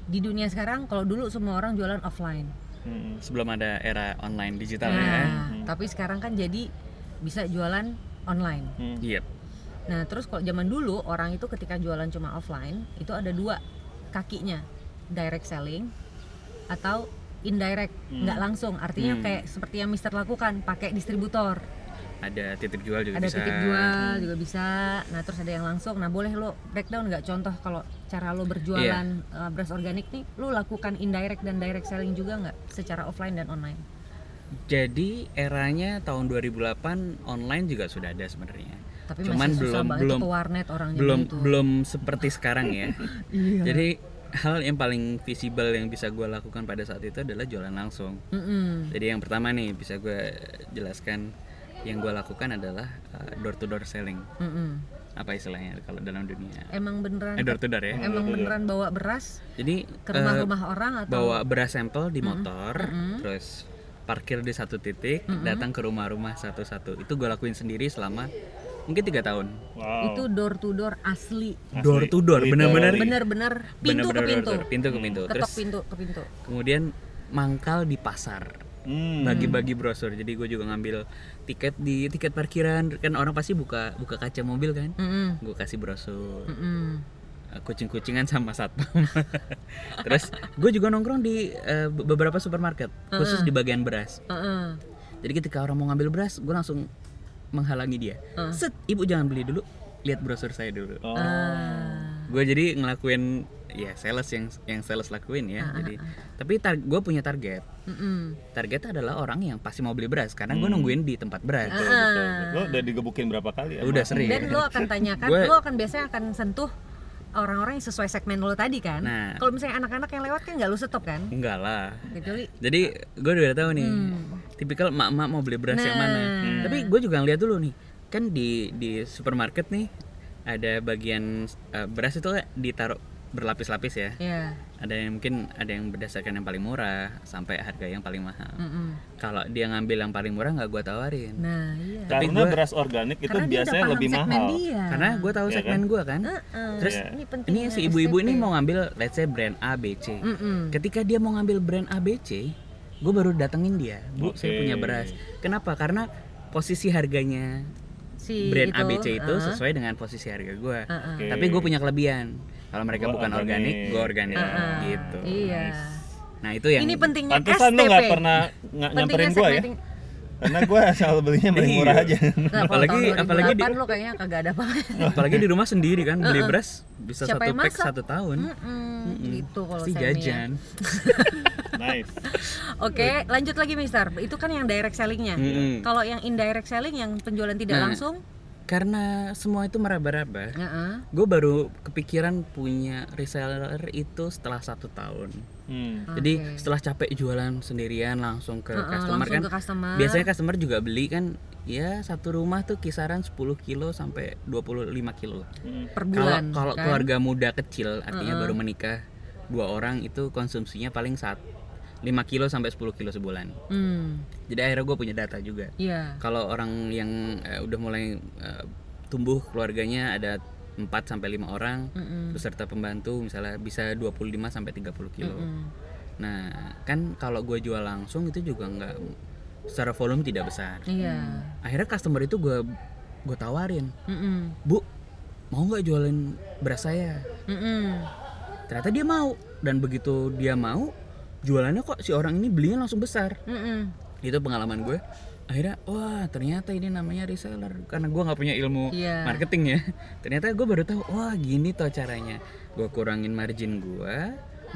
Di dunia sekarang, kalau dulu semua orang jualan offline. Hmm. Sebelum ada era online digital ya. Nah, tapi sekarang kan jadi bisa jualan online. Hmm. Iya. Nah, terus kalau zaman dulu orang itu ketika jualan cuma offline, itu ada dua kakinya, direct selling atau indirect, nggak langsung. Artinya Hmm. kayak seperti yang Mister lakukan, pakai distributor. Ada titip jual juga ada bisa. titip jual juga bisa nah terus ada yang langsung nah boleh lo breakdown nggak contoh kalau cara lo berjualan Iya. uh, beras organik nih lo lakukan indirect dan direct selling juga nggak secara offline dan online Jadi eranya tahun 2008 online juga sudah ada sebenarnya. Tapi Cuman masih belum belum ke warnet orang zaman belum itu belum seperti sekarang ya. (laughs) Iya. Jadi hal yang paling visible yang bisa gue lakukan pada saat itu adalah jualan langsung. Mm-mm. Jadi yang pertama nih bisa gue jelaskan yang gue lakukan adalah door to door selling. Mm-mm. Apa istilahnya kalau dalam dunia? emang beneran Eh, door to door ya. emang beneran bawa beras Jadi ke rumah-rumah orang atau bawa beras sampel di motor, Mm-mm. terus parkir di satu titik, datang ke rumah-rumah satu-satu. Itu gue lakuin sendiri selama mungkin tiga tahun. Wow. itu door to door asli Asli. Door to door, Literally. bener-bener bener-bener pintu ke pintu door to door, pintu ke pintu. ketok Terus pintu ke pintu kemudian mangkal di pasar. Hmm. bagi-bagi brosur jadi gue juga ngambil tiket di tiket parkiran kan orang pasti buka buka kaca mobil kan Mm-mm. gue kasih brosur eh, kucing-kucingan sama satpam (laughs) terus gue juga nongkrong di be- beberapa supermarket khusus di bagian beras jadi ketika orang mau ngambil beras gue langsung menghalangi dia Uh. set ibu jangan beli dulu lihat brosur saya dulu Oh. Ah. gue jadi ngelakuin ya sales yang yang sales lakuin ya jadi tapi tar- gue punya target Mm-mm. target adalah orang yang pasti mau beli beras karena gue nungguin di tempat beras Betul, betul. Lo udah digebukin berapa kali ya? udah sering Dan lo akan tanyakan, Gue- lo akan biasanya akan sentuh orang-orang yang sesuai segmen lo tadi kan. Nah. Kalau misalnya anak-anak yang lewat kan nggak lo stop kan? enggak lah jadi gue udah tahu nih Hmm. Tipikal emak-emak mau beli beras yang Nah. mana tapi gue juga ngeliat dulu nih kan di di supermarket nih ada bagian eh, beras itu ditaruh berlapis-lapis ya Iya. ada yang mungkin ada yang berdasarkan yang paling murah sampai harga yang paling mahal Mm-mm. kalau dia ngambil yang paling murah nggak gua tawarin Nah, iya. Tapi Karena gua- beras organik itu biasanya lebih mahal. Dia. karena gue tahu Iya segmen kan? gua kan Heeh. Terus Iya. ini ini pentingnya si ibu-ibu ini mau ngambil let's say brand A B C Mm-mm. ketika dia mau ngambil brand A B C gue baru datengin dia bu saya Oke. punya beras kenapa karena posisi harganya si brand itu, ABC itu uh-uh. sesuai dengan posisi harga gue Uh-uh. Oke. tapi gue punya kelebihan kalau mereka Gua bukan organik. organik gue organik Uh-uh. gitu Iya. nah itu yang Ini pentingnya Pantesan lu STP. nggak pernah nggak nyamperin gua ya. Karena gua selalu belinya paling murah Iya. aja. Nah, kalau Apalagi- apalagi di- 2008 lo kayaknya kagak ada apa-apa. apalagi di rumah sendiri kan beli beras bisa Siapa satu pack satu tahun Mm-mm, Gitu kalau pasti saya nih ya. jajan (laughs) nice. Oke, lanjut lagi Mister. Itu kan yang direct sellingnya. Mm-mm. Kalau yang indirect selling yang penjualan tidak Nah. langsung, karena semua itu meraba-raba Heeh. gue baru kepikiran punya reseller itu setelah satu tahun Hmm. jadi setelah capek jualan sendirian langsung ke Heeh, customer langsung kan ke customer. biasanya customer juga beli kan ya satu rumah tuh kisaran 10 kilo sampai 25 kilo lah. Hmm. per kalau bulan. kalau kan? keluarga muda kecil artinya baru menikah dua orang itu konsumsinya paling saat 5 kilo sampai 10 kilo sebulan Hmm, jadi akhirnya gue punya data juga iya. kalau orang yang eh, udah mulai eh, tumbuh keluarganya ada 4 sampai 5 orang Mm-mm. beserta pembantu misalnya bisa 25 sampai 30 kilo. Mm. Nah, kan kalau gue jual langsung itu juga nggak secara volume tidak besar. Iya. Akhirnya customer itu gue gue tawarin, Mm-mm. "Bu, mau nggak jualin beras saya?" Mm-mm. Ternyata dia mau dan begitu dia mau, jualannya kok si orang ini belinya langsung besar. Mm-mm. Itu pengalaman gue. Akhirnya, wah ternyata ini namanya reseller karena gue nggak punya ilmu Iya. marketing ya. Ternyata gue baru tahu, wah gini tuh caranya. Gue kurangin margin gue,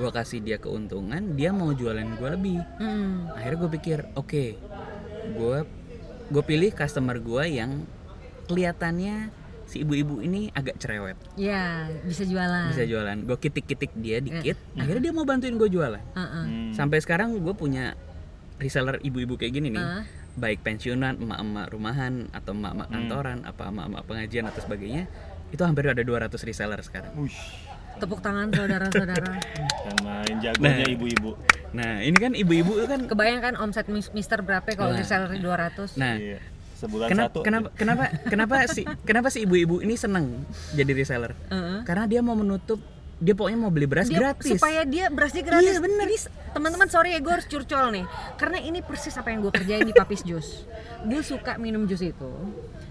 gue kasih dia keuntungan, dia mau jualan gue lebih. Mm. Akhirnya gue pikir, oke, gue gue pilih customer gue yang kelihatannya si ibu-ibu ini agak cerewet, Ya, bisa jualan. bisa jualan. Gue kitik-kitik dia dikit, akhirnya dia mau bantuin gue jualan. Heeh. Hmm. Sampai sekarang gue punya reseller ibu-ibu kayak gini nih, Ah. baik pensiunan, emak-emak rumahan atau emak-emak kantoran, apa emak-emak pengajian atau sebagainya, itu hampir ada 200 reseller sekarang. Wush. Tepuk tangan saudara-saudara. (laughs) Yang main jagonya ibu-ibu. Nah ini kan ibu-ibu kan, Kebayang kan omset mis- Mister berapa kalau Nah. reseller 200? nah Iya. Sebulan kenapa satu. kenapa kenapa kenapa si kenapa si ibu-ibu ini seneng jadi reseller? Heeh. Karena dia mau menutup, dia pokoknya mau beli beras Dia- gratis. supaya dia berasnya gratis. Iya, bener. Ini teman-teman sorry ya gue harus curcol nih, karena ini persis apa yang gue kerjain di Papis Jus. Gue suka minum jus itu,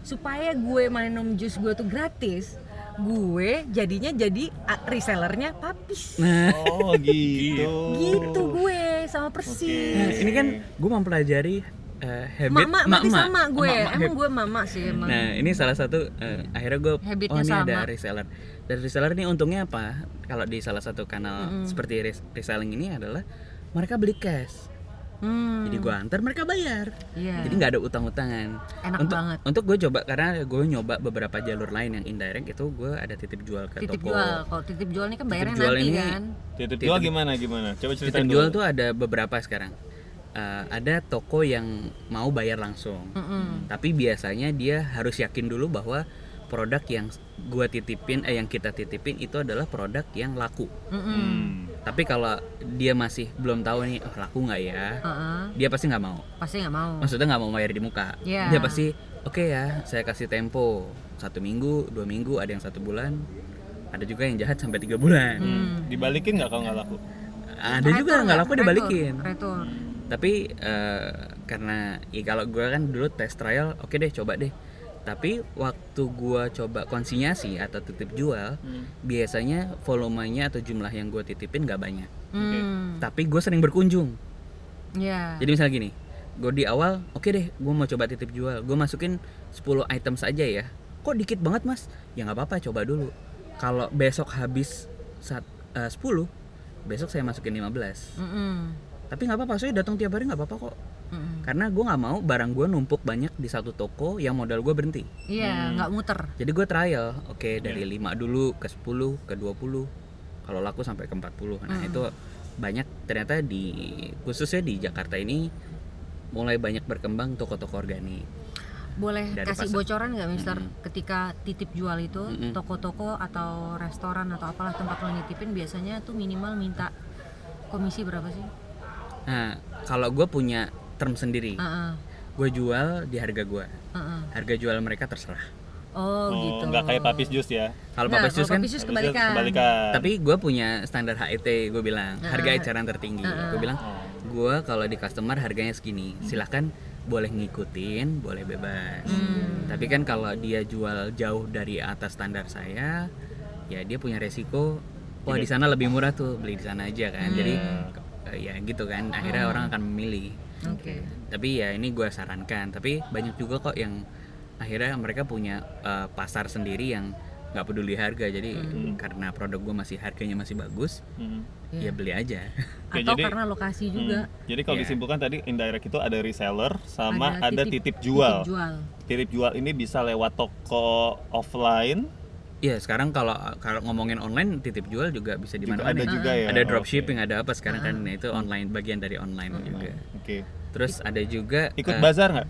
supaya gue minum jus gue tuh gratis. Gue jadinya jadi ah, resellernya Papis. Nah, Oh gitu. Gitu gue sama persis. nah, ini kan gue mempelajari eh, habit Mama emak-emak. sama gue. Emak-emak Emang habit. gue mama sih emang. Nah ini salah satu eh, akhirnya gue Habitnya oh ini ada sama. reseller. Dan reseller ini untungnya apa? Kalau di salah satu kanal seperti res- reselling ini adalah mereka beli cash. Hmm, Jadi gue antar mereka bayar. Iya. Jadi nggak ada utang-utangan. Enak untuk banget. untuk gue coba karena gue nyoba beberapa jalur lain yang indirect itu gue ada titip jual ke titip toko. jual. Kalau titip jual ini kan bayarnya jual nanti ini kan. Titip jual gimana gimana? Coba ceritain Titip dulu. jual tuh ada beberapa sekarang. Eh, ada toko yang mau bayar langsung. Mm-mm. Tapi biasanya dia harus yakin dulu bahwa produk yang gua titipin eh yang kita titipin itu adalah produk yang laku. Mm-mm. Hmm. Tapi kalau dia masih belum tahu nih oh, laku nggak ya, Heeh. dia pasti nggak mau. Pasti nggak mau. Maksudnya nggak mau bayar di muka. Iya. Dia pasti oke ya, saya kasih tempo satu minggu, dua minggu, ada yang satu bulan, ada juga yang jahat sampai tiga bulan. Hmm. Dibalikin nggak kalau nggak laku? Ada juga Retur nggak laku Retur, dibalikin. Retur. Tapi eh, karena ya kalau gue kan dulu test trial oke deh coba deh. Tapi waktu gua coba konsinyasi atau titip jual biasanya volumenya atau jumlah yang gue titipin nggak banyak. Hmm. tapi gue sering berkunjung. Ya. jadi misalnya gini gue di awal oke deh gue mau coba titip jual. Gue masukin 10 item saja ya. Kok dikit banget mas? Ya nggak apa-apa coba dulu. Kalau besok habis saat eh, 10 besok saya masukin 15 Mm-mm. Tapi nggak apa-apa saya datang tiap hari nggak apa-apa kok Mm-mm. karena gue nggak mau barang gue numpuk banyak di satu toko yang modal gue berhenti Iya, nggak muter. jadi gue trial oke dari 5 dulu ke 10 ke 20 kalau laku sampai ke 40 nah itu banyak ternyata di khususnya di Jakarta ini mulai banyak berkembang toko-toko organik boleh Dari kasih pasar. bocoran nggak Mister Mm. ketika titip jual itu Mm-mm. toko-toko atau restoran atau apalah tempat lo nitipin biasanya tuh minimal minta komisi berapa sih? Nah, kalau gue punya term sendiri, Heeh, gue jual di harga gue. heeh. Harga jual mereka terserah. Oh, Oh, gitu. nggak kayak papis jus ya. Kalau Nggak, Papis Jus kan, Papis Jus kebalikan. kebalikan. tapi gue punya standar HET, gue bilang harga Heeh. eceran tertinggi. Heeh. Gue bilang, Oh. gue kalau di customer harganya segini, silahkan boleh ngikutin, boleh bebas. Hmm. Tapi kan kalau dia jual jauh dari atas standar saya, ya dia punya resiko. Wah di sana lebih murah tuh, beli di sana aja kan. Jadi Hmm. ya gitu kan. Akhirnya orang akan memilih. Oke. Tapi ya ini gue sarankan. Tapi banyak juga kok yang akhirnya mereka punya eh, pasar sendiri yang nggak peduli harga. Jadi Hmm. karena produk gue masih harganya masih bagus, Hmm. Iya. ya beli aja. (laughs) Oke, Atau jadi- karena lokasi juga. Hmm. Jadi kalau Iya. disimpulkan tadi indirect itu ada reseller sama Ada ada, titip- titip, jual. Titip jual. Titip jual ini bisa lewat toko offline, Iya sekarang kalau kalau ngomongin online titip jual juga bisa di mana ada juga ya. Ada dropshipping, ada apa sekarang kan nah, itu online bagian dari online juga. Oke. Terus ada juga Ikut eh, bazar nggak?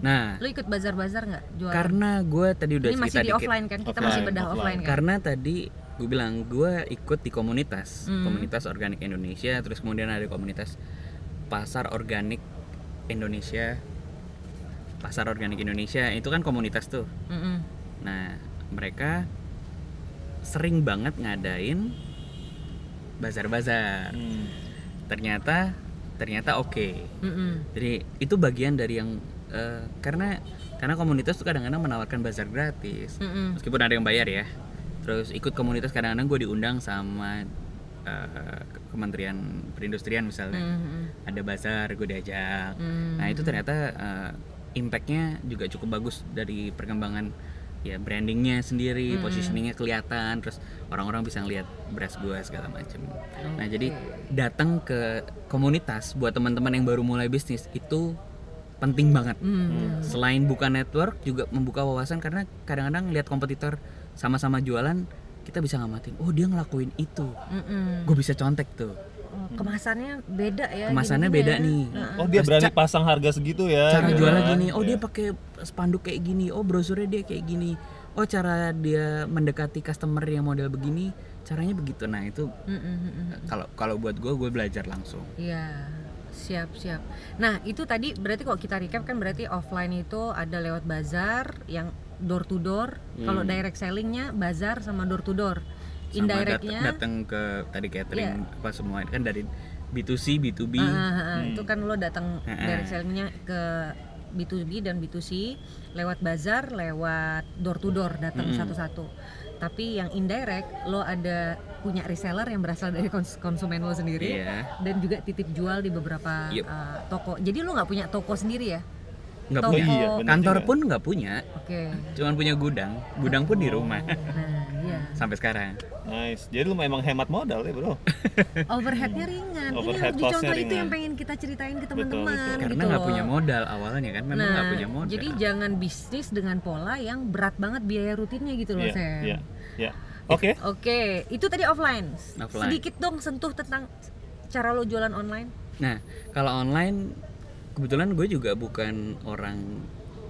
Nah, Lo ikut bazar-bazar nggak jualan? karena gue tadi udah Ini masih di dikit. offline kan? Kita Offline, masih bedah offline. offline, kan? Karena tadi gue bilang gue ikut di komunitas, Hmm. komunitas organik Indonesia, terus kemudian ada komunitas pasar organik Indonesia, pasar organik Indonesia itu kan komunitas tuh. Mm-mm. Nah mereka sering banget ngadain bazar-bazar. Hmm. Ternyata ternyata oke. Mm-mm. Jadi itu bagian dari yang eh, karena karena komunitas tuh kadang-kadang menawarkan bazar gratis. Mm-mm. meskipun ada yang bayar ya terus ikut komunitas kadang-kadang gue diundang sama eh, Kementerian Perindustrian misalnya Mm-mm. ada bazar gue diajak Mm. nah itu ternyata eh, impactnya juga cukup bagus dari perkembangan ya brandingnya sendiri Mm. positioningnya kelihatan terus orang-orang bisa ngelihat beras gue segala macam nah Oke. jadi datang ke komunitas buat teman-teman yang baru mulai bisnis itu penting banget Mm. selain buka network juga membuka wawasan karena kadang-kadang lihat kompetitor sama-sama jualan kita bisa ngamatin oh dia ngelakuin itu Mm-mm. gue bisa contek tuh kemasannya beda ya. kemasannya beda ya. nih Oh dia berani pasang harga segitu ya? cara gitu jualnya kan? gini oh dia Iya. pakai spanduk kayak gini oh brosurnya dia kayak gini oh cara dia mendekati customer yang model begini caranya begitu nah itu Mm-mm, mm-mm. kalau kalau buat gue gue belajar langsung Iya, siap siap. Nah itu tadi berarti kalau kita recap kan berarti offline itu ada lewat bazar yang door to door. Kalau Hmm. direct sellingnya bazar sama door to door. Indirectnya datang ke tadi catering Iya. apa semua kan dari B2C B2B Ah, ah, ah, Hmm. itu kan lo datang Ah, ah. direct sellingnya ke B2B dan B2C lewat bazar, lewat door to door datang Mm-mm. satu-satu. Tapi yang indirect lo ada punya reseller yang berasal dari kons- konsumen lo sendiri Iya. dan juga titip jual di beberapa Yup. uh, toko. Jadi lo nggak punya toko sendiri ya? Nggak. Oh punya iya, bener kantor juga. pun nggak punya Oke. cuman punya gudang gudang pun di rumah Nah, iya. (laughs) sampai sekarang Nice. Jadi lu memang hemat modal ya bro. (laughs) Overheadnya ringan. Overhead Ini di contoh cost-nya itu yang ringan. pengen kita ceritain ke teman-teman betul. karena gitu nggak loh. punya modal awalnya kan memang nah, nggak punya modal jadi jangan bisnis dengan pola yang berat banget biaya rutinnya gitu loh, Iya, Sam. iya, iya. Oke. Oke, itu tadi offline. Offline. Sedikit dong sentuh tentang cara lo jualan online. nah kalau online kebetulan gue juga bukan orang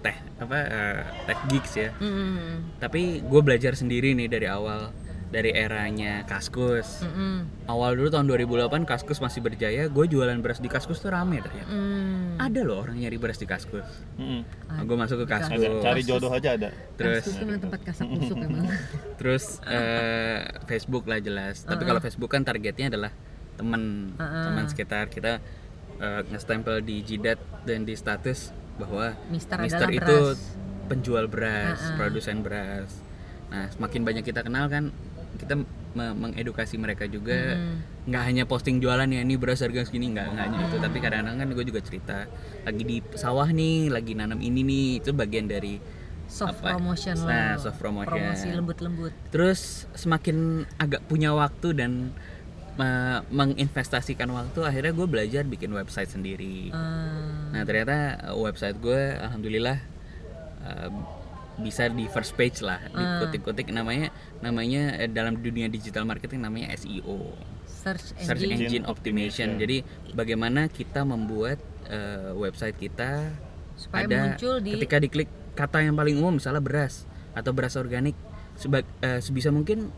teh apa eh, tech geeks ya Mm-mm. tapi gue belajar sendiri nih dari awal dari eranya Kaskus Mm-mm. awal dulu tahun 2008 Kaskus masih berjaya gue jualan beras di Kaskus tuh rame ternyata Mm. ada loh orang nyari beras di Kaskus nah, gue masuk ke Kaskus. Ada. Kaskus Cari jodoh aja ada. terus Kasus itu memang tempat kasak kusuk (laughs) emang. terus eh, Facebook lah jelas tapi kalau Facebook kan targetnya adalah teman Uh-uh. teman sekitar kita eh, nge-stempel di jidat dan di status bahwa Mister Mister itu beras. penjual beras Uh-uh. produsen beras nah semakin banyak kita kenal kan kita me- mengedukasi mereka juga Mm. nggak hanya posting jualan ya ini beras harga segini nggak nggak hanya itu tapi kadang-kadang kan gue juga cerita lagi di sawah nih lagi nanam ini nih itu bagian dari soft apa? promotion. Nah, soft promotion. Promosi lembut-lembut. Terus semakin agak punya waktu dan me- menginvestasikan waktu, akhirnya gue belajar bikin website sendiri. Ah. Nah ternyata uh, website gue, alhamdulillah uh, bisa di first page lah, dikutik-kutik namanya namanya eh, dalam dunia digital marketing namanya SEO, search engine. Search Engine Optimization. Optimization. Jadi bagaimana kita membuat uh, website kita supaya ada muncul di ketika diklik kata yang paling umum misalnya beras atau beras organik seba- eh, sebisa mungkin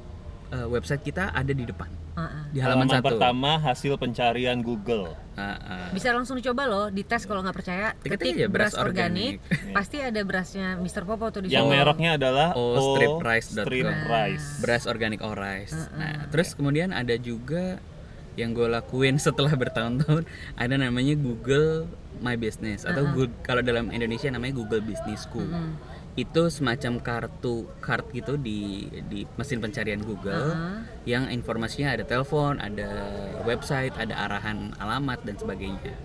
eh, website kita ada di depan Ah, ah. di halaman, satu pertama hasil pencarian Google. Ah, ah. Bisa langsung dicoba loh, dites kalau nggak percaya. Ketik Ketik aja beras, beras organik, organik. pasti ada berasnya Mr. Popo tuh di Yang mereknya adalah Oh, streetrice.com. Street Rice. beras organic all rice. Nah, terus kemudian ada juga yang gue lakuin (laughs) setelah bertahun-tahun ada namanya Google My Business atau Goo- kalau dalam Indonesia namanya Google Businessku. Itu semacam kartu card gitu di di mesin pencarian Google yang informasinya ada telepon, ada website, ada arahan alamat dan sebagainya.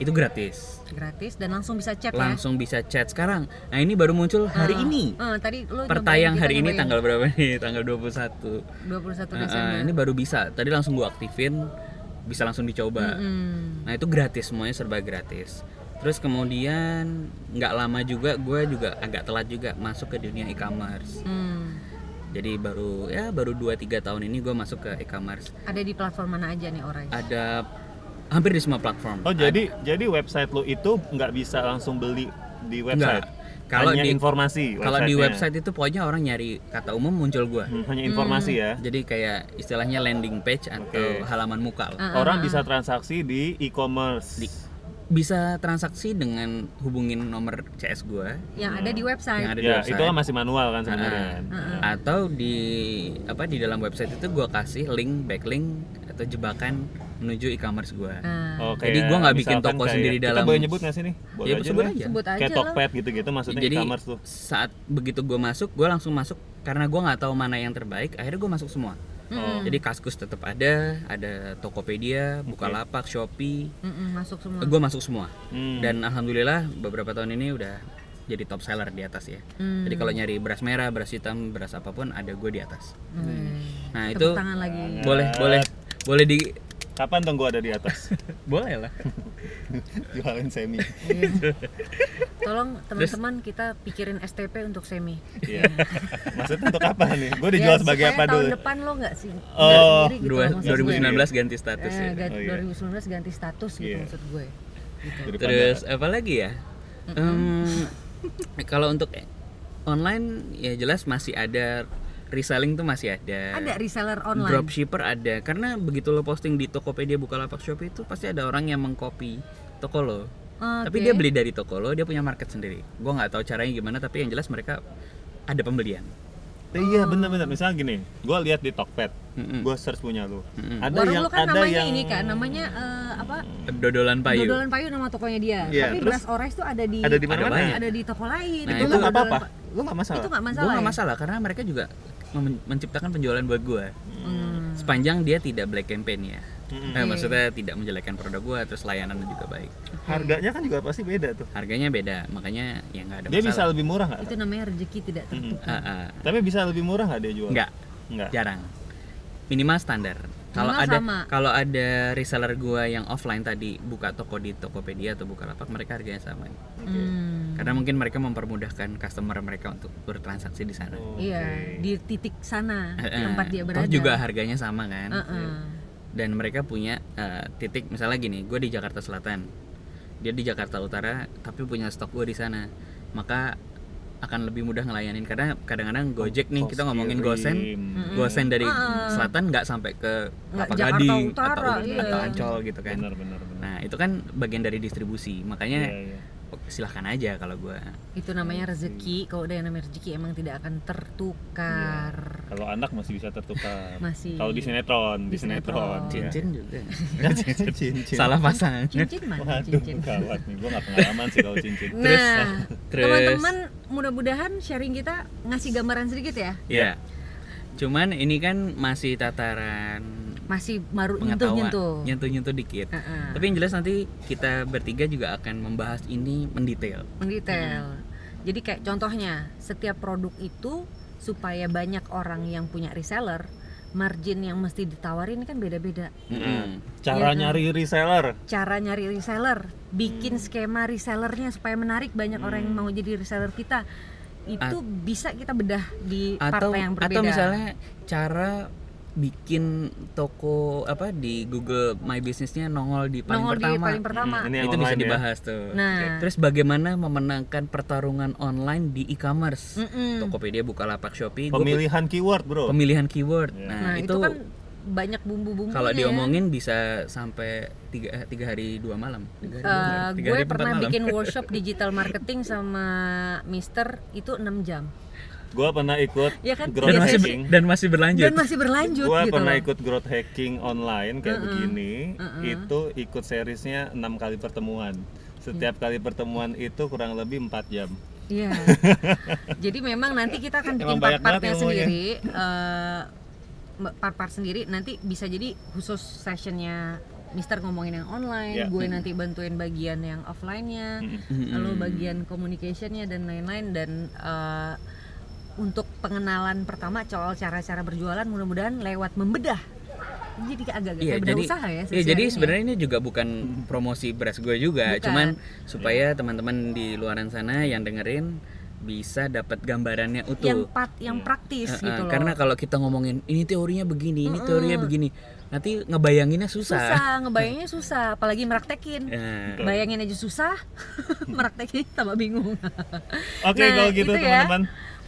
Itu gratis. gratis dan langsung bisa chat ya. Langsung bisa chat sekarang. Nah, ini baru muncul hari ini. Eh, tadi lu Pertayang hari ini tanggal berapa nih? (laughs) Tanggal 21. 21 Nah, Desember. eh, ini baru bisa. Tadi langsung gua aktifin, bisa langsung dicoba. Hmm. Nah itu gratis, semuanya serba gratis. Terus kemudian nggak lama juga gue juga agak telat juga masuk ke dunia e-commerce. Hmm. Jadi baru ya baru 2-3 tahun ini gue masuk ke e-commerce. Ada di platform mana aja nih Orai? Ada hampir di semua platform. Oh jadi jadi website lu itu nggak bisa langsung beli di website. Nggak. Kalau Hanya di- informasi. Kalau di website itu pokoknya orang nyari kata umum muncul gue. Hmm, hanya informasi ya. Jadi kayak istilahnya landing page atau Oke. halaman muka lah. Ah, Orang bisa transaksi di e-commerce. Di- Bisa transaksi dengan hubungin nomor CS gue Yang ada di website. yang ada di ya website. itu kan masih manual kan sebenarnya. kan? Nah, atau di apa di dalam website itu gua kasih link backlink atau jebakan menuju e-commerce gua. Nah, Oh, Jadi gua nggak bikin toko kayak- sendiri Kita dalam- boleh nyebut nggak sih nih? Boleh Ya, aja sebut aja. sebut aja Kayak. Tokped gitu-gitu maksudnya Jadi e-commerce tuh. saat begitu gua masuk, gua langsung masuk karena gua nggak tahu mana yang terbaik. Akhirnya gua masuk semua. Oh. Jadi Kaskus tetap ada, ada Tokopedia, Bukalapak, Shopee. Mm-mm, masuk semua. Gua masuk semua. Hmm. Dan alhamdulillah beberapa tahun ini udah jadi top seller di atas ya. Hmm. Jadi kalau nyari beras merah, beras hitam, beras apa pun ada gue di atas. Hmm. Nah, Tepuk itu tangan lagi. boleh boleh boleh di Kapan dong gua ada di atas? (laughs) boleh lah. (laughs) Jualin semi. (laughs) Tolong teman-teman kita pikirin STP untuk semi. Iya. (laughs) Maksudnya untuk apa nih? Gue dijual Ya, sebagai apa tahun dulu? depan lo nggak sih? Oh, sendiri gitu Dua- loh maksud gue. 2019 ganti status Eh, ya. ganti- Oh, iya. 2019 ganti status gitu Iya. maksud gue. Gitu. Terus apa lagi ya? Em, kalau untuk online ya jelas masih ada reselling tuh masih ada. Ada reseller online. Dropshipper ada karena begitu lo posting di Tokopedia, Bukalapak, Shopee itu pasti ada orang yang mengcopy toko lo. Tapi Oke. dia beli dari toko lo, dia punya market sendiri. Gua nggak tahu caranya gimana, tapi yang jelas mereka ada pembelian. Eh, Iya benar-benar. Misalnya gini, gue lihat di Tokped, Mm-mm. gue search punya lu. Mm-mm. Ada Warung yang lu kan ada namanya yang ini kan, namanya eh, apa? Dodolan payu. Dodolan Payu nama tokonya dia. Iya, Tapi terus beras orange tuh ada di ada di mana-mana. banyak. ada di toko lain. Nah, itu nggak apa-apa. pa- Lu nggak masalah. Itu nggak Gue masalah. nggak ya? masalah karena mereka juga men- menciptakan penjualan buat gue. Hmm. Sepanjang dia tidak black campaign ya. Mm-mm. Eh, maksudnya tidak menjelekkan produk gue, terus layanannya juga baik. Harganya kan juga pasti beda tuh. Harganya beda, makanya ya nggak ada Dia bisa masalah. lebih murah nggak? Itu namanya rezeki tidak tentu. Ah, ah. Tapi bisa lebih murah nggak dia jual? nggak, Nggak. jarang. Minimal standar. Kalau ada kalau ada reseller gua yang offline tadi buka toko di Tokopedia atau Bukalapak, mereka harganya sama. Hmm. Karena mungkin mereka mempermudahkan customer mereka untuk bertransaksi di sana. Oh, Iya, oke. di titik sana Eh, eh. tempat dia Toh berada. juga harganya sama kan. Heeh. Dan mereka punya eh, titik misalnya gini gue di Jakarta Selatan dia di Jakarta Utara tapi punya stok gue di sana maka akan lebih mudah ngelayanin karena kadang-kadang Gojek nih kita ngomongin. Gosen Mm-mm. Gosen dari Ah. selatan nggak sampai ke Kelapa Jakarta Gading Utara, atau, iya. atau Ancol gitu kan Benar benar benar. nah itu kan bagian dari distribusi makanya Iya, iya. Oke, silahkan aja kalau gue Itu namanya rezeki. Kalau udah yang namanya rezeki emang tidak akan tertukar. Kalau anak masih bisa tertukar. Masih. Kalau di sinetron, di Di sinetron. sinetron. cincin juga Ya. (laughs) cincin. (laughs) salah pasang Cincin mana Waduh, cincin? gawat nih. Gue nggak pengalaman sih kalau cincin. Nah, terus- teman-teman mudah-mudahan sharing kita ngasih gambaran sedikit ya. ya cuman ini kan masih tataran Masih baru nyentuh-nyentuh. nyentuh-nyentuh dikit Heeh. tapi yang jelas nanti kita bertiga juga akan membahas ini mendetail mendetail. Jadi kayak contohnya, setiap produk itu supaya banyak orang yang punya reseller, margin yang mesti ditawarin kan beda-beda. Mm-mm. Cara kan? nyari reseller. Cara nyari reseller, bikin Hmm. skema resellernya supaya menarik banyak orang yang mau jadi reseller kita. Itu bisa kita bedah di atau partai yang berbeda. atau misalnya cara bikin toko apa di Google My Business-nya nongol di paling Nongol di pertama. paling pertama. Hmm, ini itu bisa ya. dibahas tuh. Nah. Terus bagaimana memenangkan pertarungan online di e-commerce? Mm-mm. Tokopedia, Bukalapak, Shopee. gua Pemilihan keyword, Bro. pemilihan keyword. Ya. Nah, Nah, itu, itu, kan banyak bumbu-bumbunya. kalau ya. diomongin bisa sampai tiga, eh, tiga hari dua malam. Tiga hari, dua Eh, malam. Tiga gue hari, pernah malam. bikin workshop (laughs) digital marketing sama Mister itu 6 jam Gua pernah ikut Ya kan, growth dan masih hacking. dan masih berlanjut. dan masih berlanjut Gua gitu pernah loh. ikut growth hacking online kayak begini. Itu ikut seriesnya enam kali pertemuan. Setiap kali pertemuan itu kurang lebih 4 jam. Iya. (laughs) Jadi memang nanti kita akan bikin part-partnya sendiri, eh, part-part sendiri. Nanti bisa jadi khusus sessionnya Mister ngomongin yang online, Ya. gue nanti bantuin bagian yang offline-nya, Mm-mm. lalu bagian communication-nya dan lain-lain dan eh, untuk pengenalan pertama soal cara-cara berjualan mudah-mudahan lewat membedah. Jadi agak-agak Iya, jadi usaha ya. iya, jadi sebenarnya ini juga bukan promosi beras gue juga, Bukan. cuman supaya teman-teman di luaran sana yang dengerin bisa dapat gambarannya yang utuh. pat, yang praktis Eh, eh, gitu loh. Karena kalau kita ngomongin ini teorinya begini, ini teorinya begini, nanti ngebayanginnya susah. susah, ngebayanginnya susah, apalagi meraktekin. Ya. Bayangin aja susah, (laughs) meraktekin tambah bingung. Oke, Nah, kalau gitu itu ya.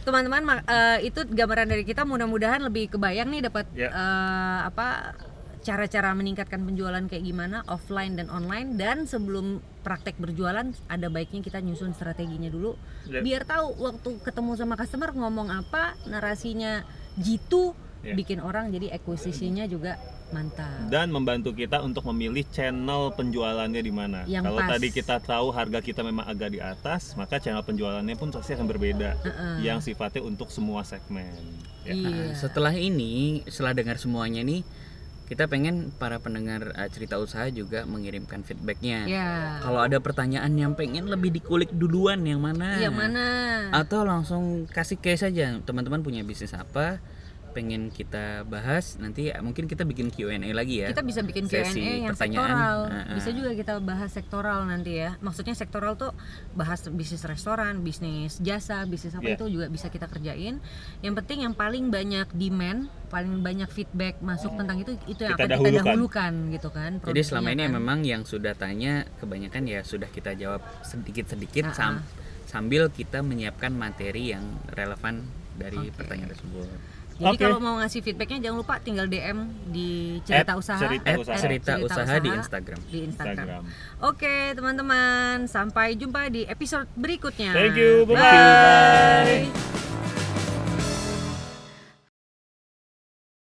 Teman-teman. Teman-teman, ma- eh, itu gambaran dari kita. Mudah-mudahan lebih kebayang nih dapat Ya. eh, apa cara-cara meningkatkan penjualan kayak gimana offline dan online. Dan sebelum praktek berjualan, ada baiknya kita nyusun strateginya dulu, Ya. biar tahu waktu ketemu sama customer ngomong apa, narasinya jitu, Ya. bikin orang jadi akuisisinya juga mantap. dan membantu kita untuk memilih channel penjualannya di mana. Yang Kalau pas. tadi kita tahu harga kita memang agak di atas, maka channel penjualannya pun pasti akan berbeda. Yang sifatnya untuk semua segmen. Ya. Iya. Nah, setelah ini, setelah dengar semuanya nih, kita pengen para pendengar eh, cerita usaha juga mengirimkan feedbacknya. Ya. Kalau ada pertanyaan yang pengen lebih dikulik duluan yang mana? Yang mana? Atau langsung kasih case aja, teman-teman punya bisnis apa? Pengen kita bahas nanti ya, mungkin kita bikin Q&A lagi ya kita bisa bikin Q&A Sesi yang pertanyaan. sektoral Heeh. bisa juga kita bahas sektoral nanti ya maksudnya sektoral tuh bahas bisnis restoran bisnis jasa bisnis apa Iya. itu juga bisa kita kerjain yang penting yang paling banyak demand paling banyak feedback masuk tentang itu itu yang Kita akan kita dahulukan. dahulukan gitu kan Jadi selama ini kan. memang yang sudah tanya kebanyakan ya sudah kita jawab sedikit-sedikit Ah, sam- sambil kita menyiapkan materi yang relevan dari pertanyaan tersebut. Jadi Oke. kalau mau ngasih feedbacknya jangan lupa tinggal DM di cerita At usaha cerita At usaha. cerita, usaha di Instagram. di Instagram. Instagram. Oke teman-teman sampai jumpa di episode berikutnya. Thank you, bye-bye. Bye.